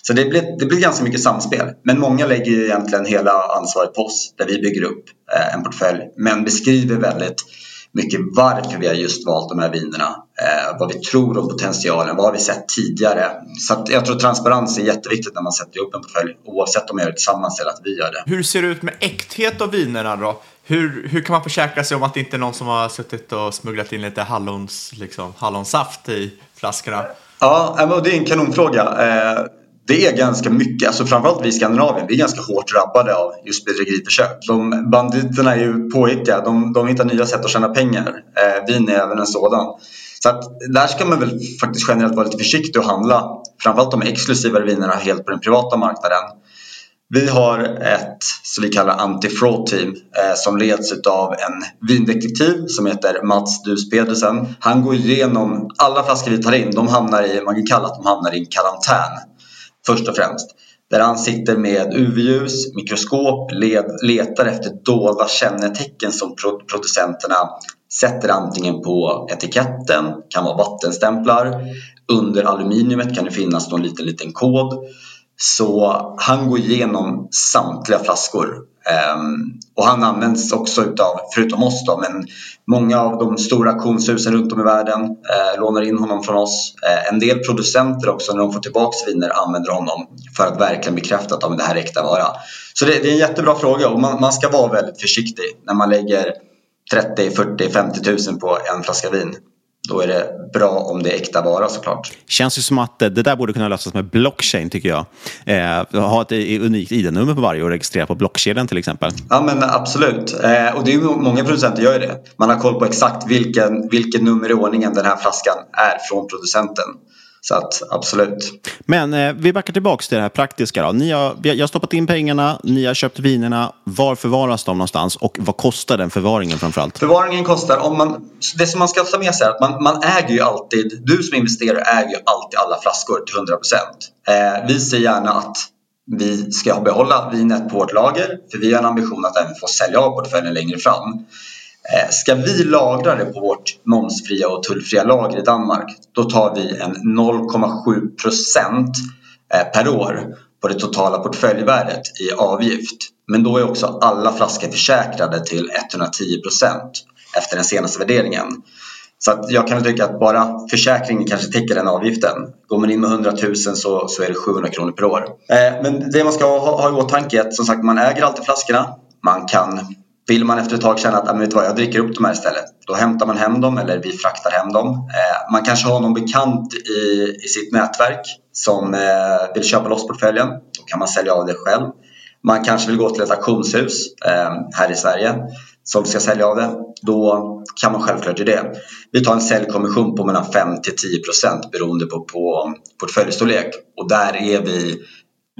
Så det blir, det blir ganska mycket samspel. Men många lägger ju egentligen hela ansvaret på oss där vi bygger upp eh, en portfölj. Men beskriver väldigt mycket varför vi har just valt de här vinerna. Eh, vad vi tror om potentialen, vad har vi sett tidigare. Så jag tror transparens är jätteviktigt när man sätter ihop en portfölj oavsett om jag gör det tillsammans eller att vi gör det. Hur ser det ut med äkthet av vinerna då? Hur, hur kan man försäkra sig om att det inte är någon som har suttit och smugglat in lite hallons, liksom, hallonsaft i flaskorna? Ja, det är en kanonfråga. Eh, det är ganska mycket, alltså framförallt vi i Skandinavien, vi är ganska hårt drabbade av just bedrägeriförsök. De banditerna är ju påhittiga, de, de hittar nya sätt att tjäna pengar. Eh, vin är även en sådan. Så att där ska man väl faktiskt generellt vara lite försiktig och handla framförallt de exklusivare vinerna helt på den privata marknaden. Vi har ett som vi kallar anti-fraud team eh, som leds av en vindetektiv som heter Mats Dus Pedersen. Han går igenom alla flaskor vi tar in. De hamnar i, man kan kalla att de hamnar i en karantän först och främst. Där han sitter med UV-ljus, mikroskop, led, letar efter dolda kännetecken som producenterna sätter antingen på etiketten, kan vara vattenstämplar. Under aluminiumet kan det finnas någon liten, liten kod. Så han går igenom samtliga flaskor. Ehm, och han används också utav, förutom oss då, men många av de stora auktionshusen runt om i världen eh, lånar in honom från oss. Eh, en del producenter också, när de får tillbaks viner, använder honom för att verkligen bekräfta att det här är äkta vara. Så det, det, är en jättebra fråga och man, man ska vara väldigt försiktig när man lägger 30, 40, 50 tusen på en flaska vin. Då är det bra om det är äkta vara såklart. Känns ju som att det där borde kunna lösas med blockchain tycker jag. Eh, ha ett unikt ID-nummer på varje och registrera på blockkedjan till exempel. Ja men absolut. Eh, och det är många producenter gör det. Man har koll på exakt vilken, vilket nummer i ordningen den här flaskan är från producenten. Så att absolut. Men eh, vi backar tillbaka till det här praktiska. Då. Ni har, jag har stoppat in pengarna, ni har köpt vinerna. Var förvaras de någonstans och vad kostar den förvaringen framförallt? Förvaringen kostar, om man, det som man ska ta med sig är att man, man äger ju alltid, du som investerare äger ju alltid alla flaskor till 100%. Eh, vi ser gärna att vi ska behålla vinet på vårt lager för vi har en ambition att även få sälja av portföljen längre fram. Eh, ska vi lagra det på vårt momsfria och tullfria lager i Danmark då tar vi en 0,7 procent eh, per år på det totala portföljvärdet i avgift. Men då är också alla flaskor försäkrade till 110 procent efter den senaste värderingen. Så att jag kan tycka att bara försäkringen kanske täcker den avgiften. Går man in med 100 000 så, så är det 700 kronor per år. Eh, men det man ska ha, ha i åtanke är att som sagt man äger alltid flaskorna. Man kan vill man efter ett tag känna att ah, vet vad, jag dricker upp de här istället, då hämtar man hem dem eller vi fraktar hem dem. Eh, man kanske har någon bekant i, i sitt nätverk som eh, vill köpa loss portföljen. Då kan man sälja av det själv. Man kanske vill gå till ett auktionshus eh, här i Sverige som ska sälja av det. Då kan man självklart göra det. Vi tar en säljkommission på mellan 5 till 10 procent beroende på, på portföljstorlek och där är vi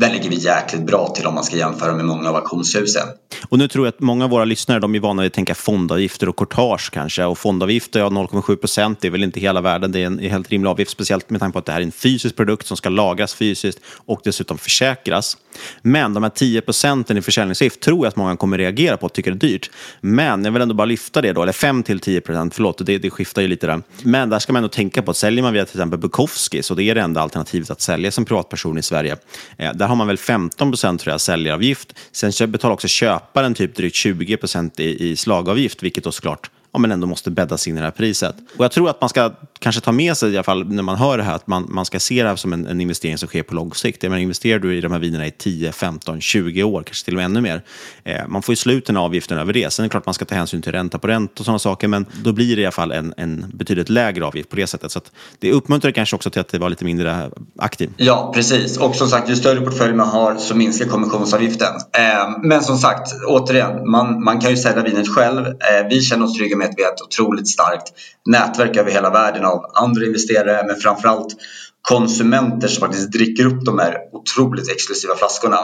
där ligger vi jäkligt bra till om man ska jämföra med många av auktionshusen. Och nu tror jag att många av våra lyssnare de är vana vid att tänka fondavgifter och courtage kanske. Och fondavgifter, ja 0,7 procent, det är väl inte hela världen. Det är en helt rimlig avgift, speciellt med tanke på att det här är en fysisk produkt som ska lagras fysiskt och dessutom försäkras. Men de här 10 procenten i försäljningsavgift tror jag att många kommer reagera på och tycker det är dyrt. Men jag vill ändå bara lyfta det då, eller 5 till 10 procent, förlåt, det, det skiftar ju lite där. Men där ska man ändå tänka på att säljer man via till exempel Bukowski, så det är det enda alternativet att sälja som privatperson i Sverige. Eh, där har man väl 15 procent tror jag säljaravgift. Sen betalar också köparen typ drygt 20 procent i, i slagavgift, vilket då såklart ja, men ändå måste bäddas in i det här priset. Och jag tror att man ska kanske ta med sig, i alla fall när man hör det här, att man, man ska se det här som en, en investering som sker på lång sikt. Jag menar, investerar du i de här vinerna i 10, 15, 20 år, kanske till och med ännu mer, eh, man får ju sluten avgiften över det. Sen är det klart att man ska ta hänsyn till ränta på ränta och sådana saker, men då blir det i alla fall en, en betydligt lägre avgift på det sättet. Så det uppmuntrar kanske också till att det var lite mindre aktiv. Ja, precis. Och som sagt, ju större portfölj man har så minskar kommissionsavgiften. Eh, men som sagt, återigen, man, man kan ju sälja vinet själv. Eh, vi känner oss trygga med att vi har ett otroligt starkt nätverk över hela världen av andra investerare men framförallt konsumenter som faktiskt dricker upp de här otroligt exklusiva flaskorna.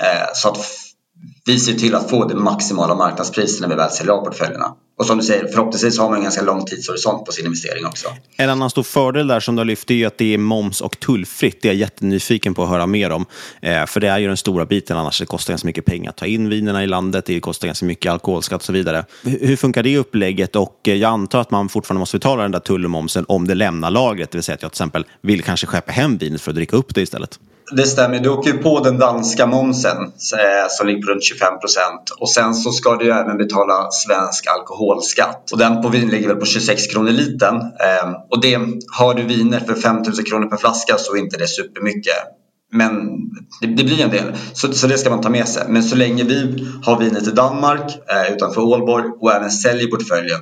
Eh, så att vi ser till att få det maximala marknadspriset när vi väl säljer av portföljerna. Och som du säger, förhoppningsvis har man en ganska lång tidshorisont på sin investering också. En annan stor fördel där som du har lyft är att det är moms och tullfritt. Det är jag jättenyfiken på att höra mer om. Eh, för det är ju den stora biten, annars det kostar ganska mycket pengar att ta in vinerna i landet. Det kostar ganska mycket alkoholskatt och så vidare. Hur funkar det upplägget? Och eh, jag antar att man fortfarande måste betala den där tull och momsen om det lämnar lagret. Det vill säga att jag till exempel vill kanske skeppa hem vinet för att dricka upp det istället. Det stämmer. Du åker ju på den danska momsen eh, som ligger på runt 25 procent. Och sen så ska du ju även betala svensk alkoholskatt. Och den på vin ligger väl på 26 kronor liten. Ehm, och det, har du viner för 5 000 kronor per flaska så är inte det supermycket. Men det, det blir en del, så, så, det ska man ta med sig. Men så länge vi har vinet i Danmark eh, utanför Ålborg och även säljer portföljen,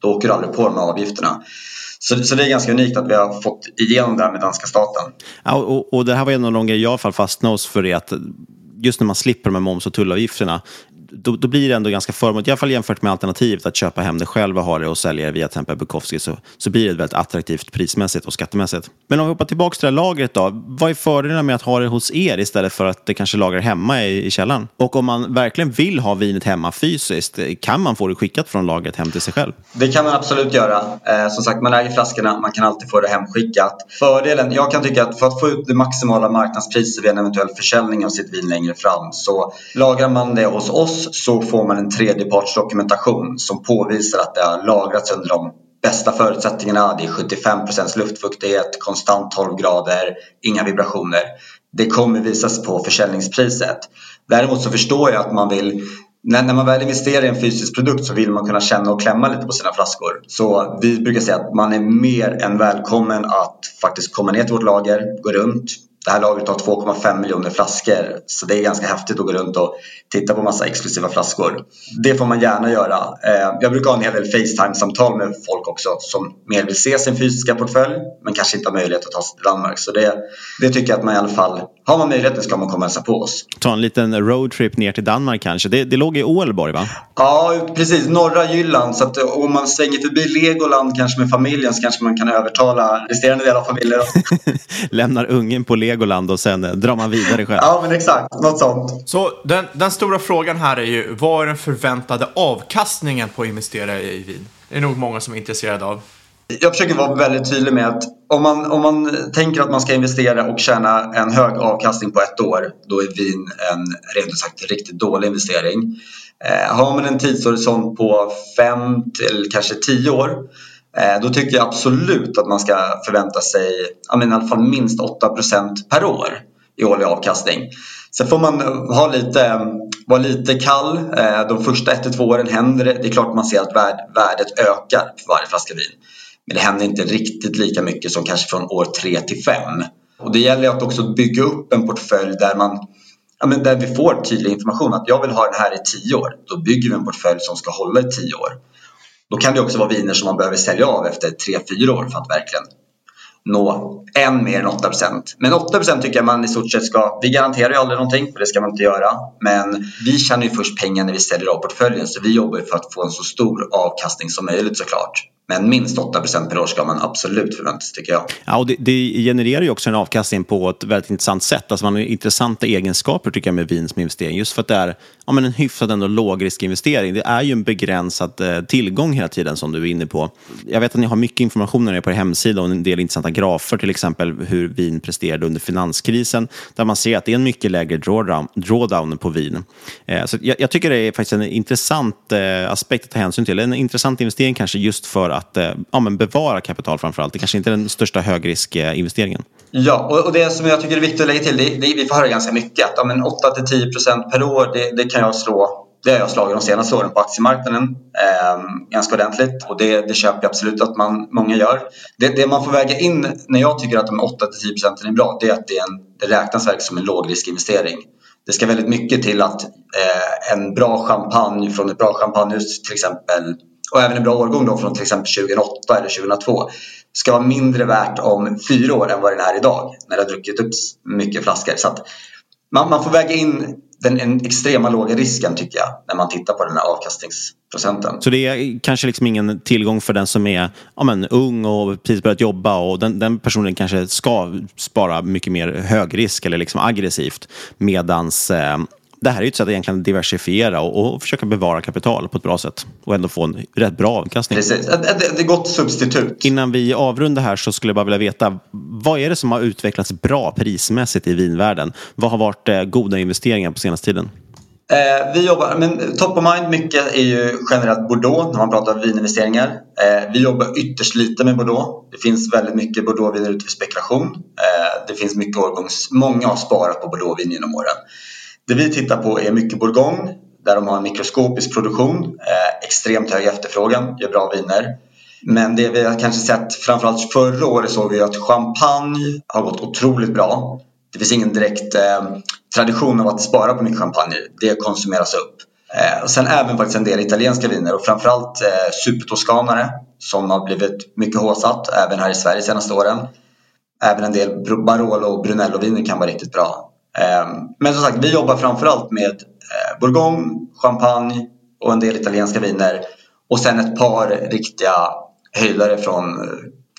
då åker du aldrig på de här avgifterna. Så, så det är ganska unikt att vi har fått igenom det här med danska staten. Ja, och, och det här var en av de grejer jag i alla fall fastnade hos för det att just när man slipper de här moms och tullavgifterna då, då, blir det ändå ganska förmånligt, i alla fall jämfört med alternativet att köpa hem det själv och ha det och sälja det via till exempel Bukowski så, så blir det väldigt attraktivt prismässigt och skattemässigt. Men om vi hoppar tillbaka till det här lagret då, vad är fördelarna med att ha det hos er istället för att det kanske lagrar hemma i, i källaren? Och om man verkligen vill ha vinet hemma fysiskt, kan man få det skickat från lagret hem till sig själv? Det kan man absolut göra. Eh, som sagt, man äger flaskorna, man kan alltid få det hemskickat. Fördelen, jag kan tycka att för att få ut det maximala marknadspriset vid en eventuell försäljning av sitt vin längre fram så lagrar man det hos oss oss så får man en tredjepartsdokumentation som påvisar att det har lagrats under de bästa förutsättningarna. Det är 75% luftfuktighet, konstant 12 grader, inga vibrationer. Det kommer visas på försäljningspriset. Däremot så förstår jag att man vill när man väl investerar i en fysisk produkt så vill man kunna känna och klämma lite på sina flaskor. Så vi brukar säga att man är mer än välkommen att faktiskt komma ner till vårt lager, gå runt, det här lagret har 2,5 miljoner flaskor så det är ganska häftigt att gå runt och titta på massa exklusiva flaskor. Det får man gärna göra. Eh, jag brukar ha en hel del Facetime-samtal med folk också som mer vill se sin fysiska portfölj men kanske inte har möjlighet att ta sig till Danmark. Så det, det tycker jag att man i alla fall, har man möjligheten ska man komma och hälsa på oss. Ta en liten roadtrip ner till Danmark kanske. Det, det låg i Ålborg va? Ja, precis. Norra Jylland. Så att om man svänger förbi Legoland kanske med familjen så kanske man kan övertala resterande del av familjen. (laughs) Lämnar ungen på Legoland Legoland och sen eh, drar man vidare själv. Ja, men exakt. Något sånt. Så den, den stora frågan här är ju, vad är den förväntade avkastningen på att investera i vin? Det är nog många som är intresserade av. Jag försöker vara väldigt tydlig med att om man, om man tänker att man ska investera och tjäna en hög avkastning på ett år, då är vin en rent ut sagt riktigt dålig investering. Eh, har man en tidshorisont på 5 till kanske 10 år Eh, då tycker jag absolut att man ska förvänta sig i alla fall minst 8% per år i årlig avkastning. Sen får man ha lite, vara lite kall. Eh, de första 1-2 åren händer det. Det är klart man ser att värdet ökar för varje flaska vin. Men det händer inte riktigt lika mycket som kanske från år 3 till 5. Och det gäller att också bygga upp en portfölj där man ja, men där vi får tydlig information att jag vill ha den här i 10 år. Då bygger vi en portfölj som ska hålla i 10 år. Då kan det också vara viner som man behöver sälja av efter 3-4 år för att verkligen nå än mer än 8% Men 8% tycker jag man i stort sett ska, vi garanterar ju aldrig någonting för det ska man inte göra. Men vi tjänar ju först pengar när vi säljer av portföljen så vi jobbar ju för att få en så stor avkastning som möjligt såklart. Men minst 8% per år ska man absolut förvänta sig tycker jag. Ja, och det, det, genererar ju också en avkastning på ett väldigt intressant sätt. Alltså man har intressanta egenskaper tycker jag med vin som investering. Just för att det är ja, men en hyfsat ändå lågriskinvestering. Det är ju en begränsad eh, tillgång hela tiden som du är inne på. Jag vet att ni har mycket information när ni är på er hemsida och en del intressanta grafer, till exempel hur vin presterade under finanskrisen, där man ser att det är en mycket lägre drawdown, drawdown på vin. Eh, så jag, jag, tycker det är faktiskt en intressant eh, aspekt att ta hänsyn till. En intressant investering kanske just för att eh, ja, men bevara kapital framför allt. Det kanske inte är den största högriskinvesteringen. Ja, och, och det som jag tycker är viktigt att lägga till, det, det, vi får höra ganska mycket att ja, 8-10% per år, det, det kan jag slå det har jag slagit de senaste åren på aktiemarknaden eh, ganska ordentligt och det, det köper jag absolut att man, många gör. Det, det man får väga in när jag tycker att de 8-10% är bra det är att det, är en, det räknas verkligen som en lågriskinvestering. Det ska väldigt mycket till att eh, en bra champagne från ett bra champagnehus till exempel och även en bra årgång då från till exempel 2008 eller 2002 ska vara mindre värt om fyra år än vad den är idag när det har druckit upp mycket flaskor. Så man, man får väga in den en extrema låga risken tycker jag när man tittar på den här avkastningsprocenten. Så det är kanske liksom ingen tillgång för den som är ja, men, ung och precis börjat jobba och den, den personen kanske ska spara mycket mer högrisk eller liksom aggressivt medans eh, det här är ju ett sätt att egentligen diversifiera och, och, försöka bevara kapital på ett bra sätt och ändå få en rätt bra avkastning. Precis, det är gott substitut. Innan vi avrundar här så skulle jag bara vilja veta vad är det som har utvecklats bra prismässigt i vinvärlden? Vad har varit eh, goda investeringar på senaste tiden? Eh, vi jobbar, men top of mind mycket är ju generellt Bordeaux när man pratar vininvesteringar. Eh, vi jobbar ytterst lite med Bordeaux. Det finns väldigt mycket Bordeauxviner ute för spekulation. Eh, det finns mycket årgångs... Många har sparat på Bordeauxvin genom åren. Det vi tittar på är mycket Bourgogne där de har en mikroskopisk produktion, eh, extremt hög efterfrågan, gör bra viner. Men det vi har kanske sett, framförallt förra året såg vi att champagne har gått otroligt bra. Det finns ingen direkt eh, tradition av att spara på mycket champagne. Det konsumeras upp. Eh, och sen även faktiskt en del italienska viner och framförallt eh, supertoskanare som har blivit mycket håsat även här i Sverige de senaste åren. Även en del Barolo och Brunello-viner kan vara riktigt bra. Ehm, men som sagt, vi jobbar framförallt med eh, Bourgogne, Champagne och en del italienska viner. Och sen ett par riktiga höjdare från eh,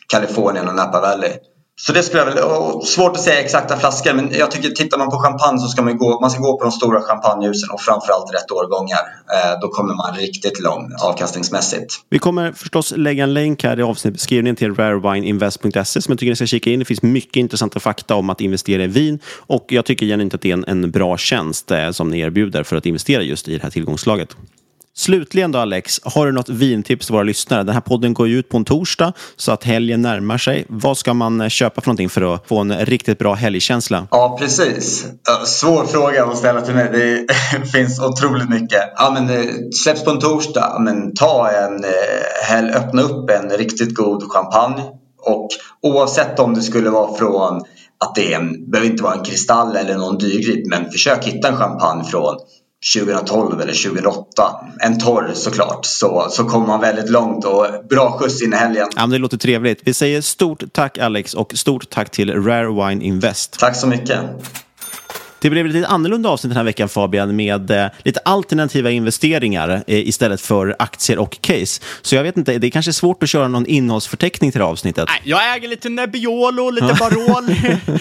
Kalifornien och Napa Valley så det skulle jag väl, svårt att säga exakta flaskor men jag tycker tittar man på champagne så ska man gå, man ska gå på de stora champagnehusen och framförallt rätt årgångar. Eh, då kommer man riktigt långt avkastningsmässigt. Vi kommer förstås lägga en länk här i avsnittbeskrivningen till rarewineinvest.se som jag tycker ni ska kika in. Det finns mycket intressanta fakta om att investera i vin och jag tycker genuint att det är en, en bra tjänst eh, som ni erbjuder för att investera just i det här tillgångslaget. Slutligen då Alex, har du något vintips till våra lyssnare? Den här podden går ju ut på en torsdag så att helgen närmar sig. Vad ska man eh, köpa för någonting för att få en riktigt bra helgkänsla? Ja, precis. Svår fråga att ställa till mig. Det (laughs) finns otroligt mycket. Ja, men det släpps på en torsdag. Men ta en eh, helg, öppna upp en riktigt god champagne. Och oavsett om det skulle vara från att det är en, behöver inte vara en kristall eller någon dyrgrip, men försök hitta en champagne från 2012 eller 2008. En torr såklart. Så, så kommer man väldigt långt och bra skjuts in i helgen. Ja, men det låter trevligt. Vi säger stort tack Alex och stort tack till Rare Wine Invest. Tack så mycket. Det blev ett lite annorlunda avsnitt den här veckan Fabian med eh, lite alternativa investeringar eh, istället för aktier och case. Så jag vet inte, det är kanske svårt att köra någon innehållsförteckning till det här avsnittet. Nej, jag äger lite Nebbiolo, lite Barol,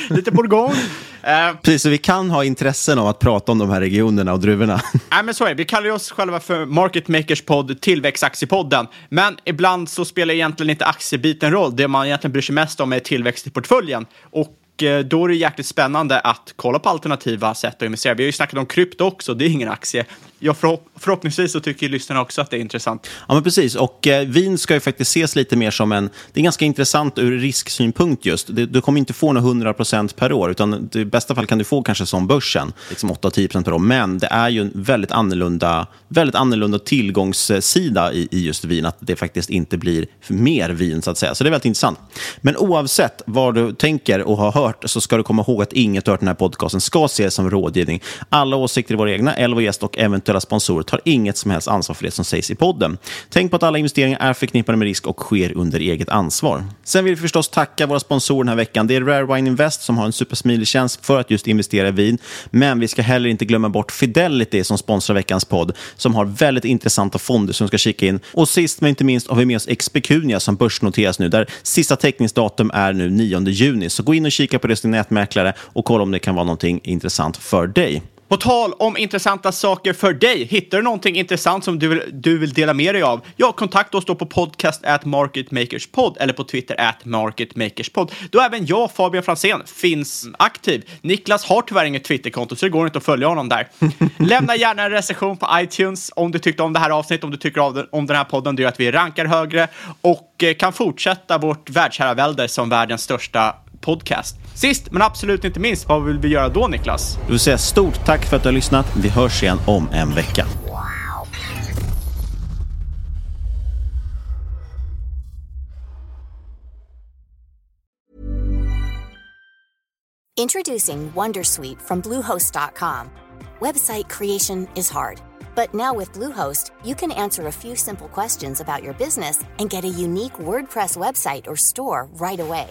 (laughs) lite Bourgogne. Uh, Precis, så vi kan ha intressen av att prata om de här regionerna och druvorna. (laughs) Nej, men så är det. Vi kallar oss själva för Market Makers podd, Tillväxtaktiepodden. Men ibland så spelar egentligen inte aktiebiten roll. Det man egentligen bryr sig mest om är tillväxt i portföljen. Och Eh, då är det jäkligt spännande att kolla på alternativa sätt att investera. Vi har ju snackat om krypto också, det är ingen aktie. Jag förhopp förhoppningsvis så tycker lyssnarna också att det är intressant. Ja, men precis. Och eh, vin ska ju faktiskt ses lite mer som en... Det är ganska intressant ur risksynpunkt just. Det, du kommer inte få några 100% per år, utan i bästa fall kan du få kanske som börsen, liksom 8-10 per år. Men det är ju en väldigt annorlunda, väldigt annorlunda tillgångssida i, i just vin, att det faktiskt inte blir mer vin, så att säga. Så det är väldigt intressant. Men oavsett vad du tänker och har hört så ska du komma ihåg att inget hört den här podcasten ska ses som rådgivning. Alla åsikter i våra egna, eller vår gäst och eventuella sponsorer tar inget som helst ansvar för det som sägs i podden. Tänk på att alla investeringar är förknippade med risk och sker under eget ansvar. Sen vill vi förstås tacka våra sponsorer den här veckan. Det är Rare Wine Invest som har en supersmidig tjänst för att just investera i vin. Men vi ska heller inte glömma bort Fidelity som sponsrar veckans podd, som har väldigt intressanta fonder som ska kika in. Och sist men inte minst har vi med oss Expecunia som börsnoteras nu, där sista teckningsdatum är nu 9 juni. Så gå in och kika på det som nätmäklare och kolla om det kan vara någonting intressant för dig. På tal om intressanta saker för dig, hittar du någonting intressant som du vill, du vill dela med dig av? Ja, kontakta oss då på podcast at marketmakerspod eller på Twitter at marketmakerspod. Då även jag, Fabian Fransén, finns aktiv. Niklas har tyvärr inget Twitterkonto så det går inte att följa honom där. (laughs) Lämna gärna en recension på iTunes om du tyckte om det här avsnittet, om du tycker om den här podden. Det gör att vi rankar högre och eh, kan fortsätta vårt världsherravälde som världens största podcast. Sist men absolut inte minst, vad vill vi göra då Niklas? Du vill säga stort tack för att du har lyssnat. Vi hörs igen om en vecka. Introducing Wondersuite from Bluehost.com. Website creation is hard, but now with Bluehost, you can answer a few simple questions about your business and get a unique WordPress website or store right away.